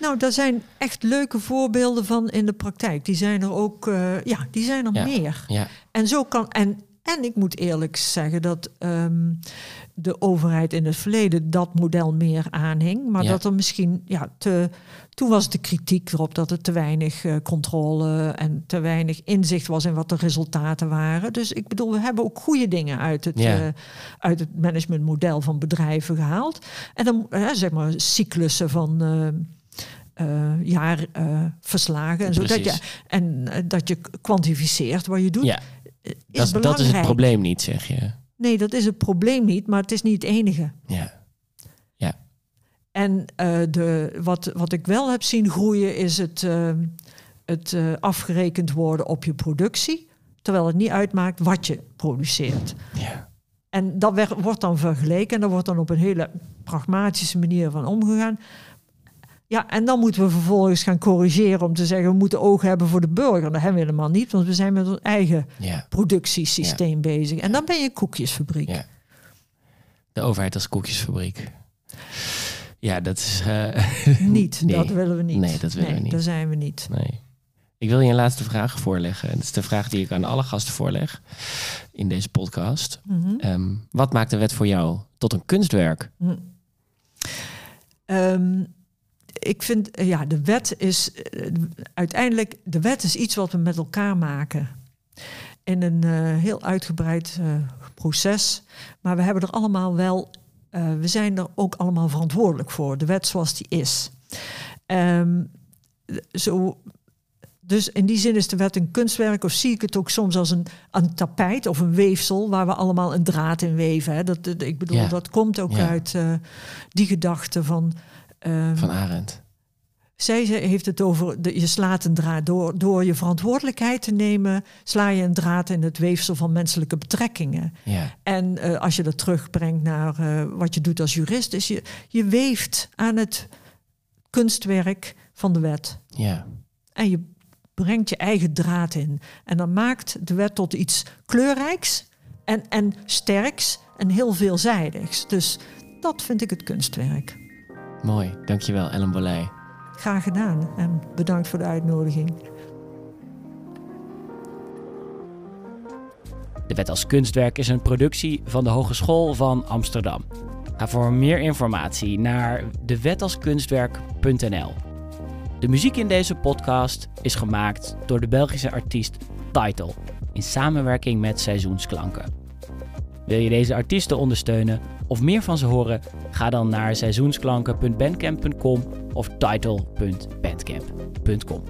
Nou, daar zijn echt leuke voorbeelden van in de praktijk. Die zijn er ook, eh, ja, die zijn er Ja. meer. Ja, En zo kan. En, en ik moet eerlijk zeggen dat ehm, de overheid in het verleden dat model meer aanhing. Maar Ja. dat er misschien ja, te. Toen was de kritiek erop dat er te weinig eh, controle en te weinig inzicht was in wat de resultaten waren. Dus ik bedoel, we hebben ook goede dingen uit het, Ja. eh, uit het managementmodel van bedrijven gehaald. En dan zeg maar cyclussen van. Eh, eh, jaarverslagen en zo. Dat je, en eh, dat je kwantificeert wat je doet. ja. is Dat, is- dat is het probleem niet, zeg je. Nee, dat is het probleem niet, maar het is niet het enige. Ja, En eh, de, wat, wat ik wel heb zien groeien is het, het afgerekend worden op je productie. Terwijl het niet uitmaakt wat je produceert. ja. En dat wordt dan vergeleken en daar wordt dan op een hele pragmatische manier van omgegaan. Ja, en dan moeten we vervolgens gaan corrigeren om te zeggen... we moeten oog hebben voor de burger. Dat hebben we helemaal niet, want we zijn met ons eigen ja. productiesysteem bezig. En dan ben je een koekjesfabriek. Ja. De overheid als koekjesfabriek. Ja, dat is... eh, Niet, Nee. dat willen we niet. Nee, dat willen we niet. Daar zijn we niet. Nee. Ik wil je een laatste vraag voorleggen. Dat is de vraag die ik aan alle gasten voorleg in deze podcast. Mhm. Ehm, wat maakt de wet voor jou tot een kunstwerk? Ehm, ik vind, eh, ja, de wet is eh, uiteindelijk, de wet is iets wat we met elkaar maken. In een eh, heel uitgebreid proces. Maar we hebben er allemaal wel, we zijn er ook allemaal verantwoordelijk voor. De wet zoals die is. Ehm, zo, dus in die zin is de wet een kunstwerk, of zie ik het ook soms als een, een tapijt of een weefsel waar we allemaal een draad in weven. Hè. Dat, dat- ik bedoel, Ja. dat komt ook Ja. uit die gedachte van. Ehm, Van Arendt. zij heeft het over, de, je slaat een draad door, door je verantwoordelijkheid te nemen, sla je een draad in het weefsel van menselijke betrekkingen. Ja, En eh, als je dat terugbrengt naar eh, wat je doet als jurist, is je, je weeft aan het kunstwerk van de wet. ja, En je brengt je eigen draad in. En dan maakt de wet tot iets kleurrijks en, en sterks en heel veelzijdigs. Dus dat vind ik het kunstwerk. Mooi. Dankjewel, Ellen Bolij. Graag gedaan en bedankt voor de uitnodiging. De Wet als Kunstwerk is een productie van de Hogeschool van Amsterdam. Ga voor meer informatie naar dewetalskunstwerk.nl. De muziek in deze podcast is gemaakt door de Belgische artiest Title in samenwerking met Seizoensklanken. Wil je deze artiesten ondersteunen of meer van ze horen? Ga dan naar seizoensklanken.bandcamp.com of title.bandcamp.com.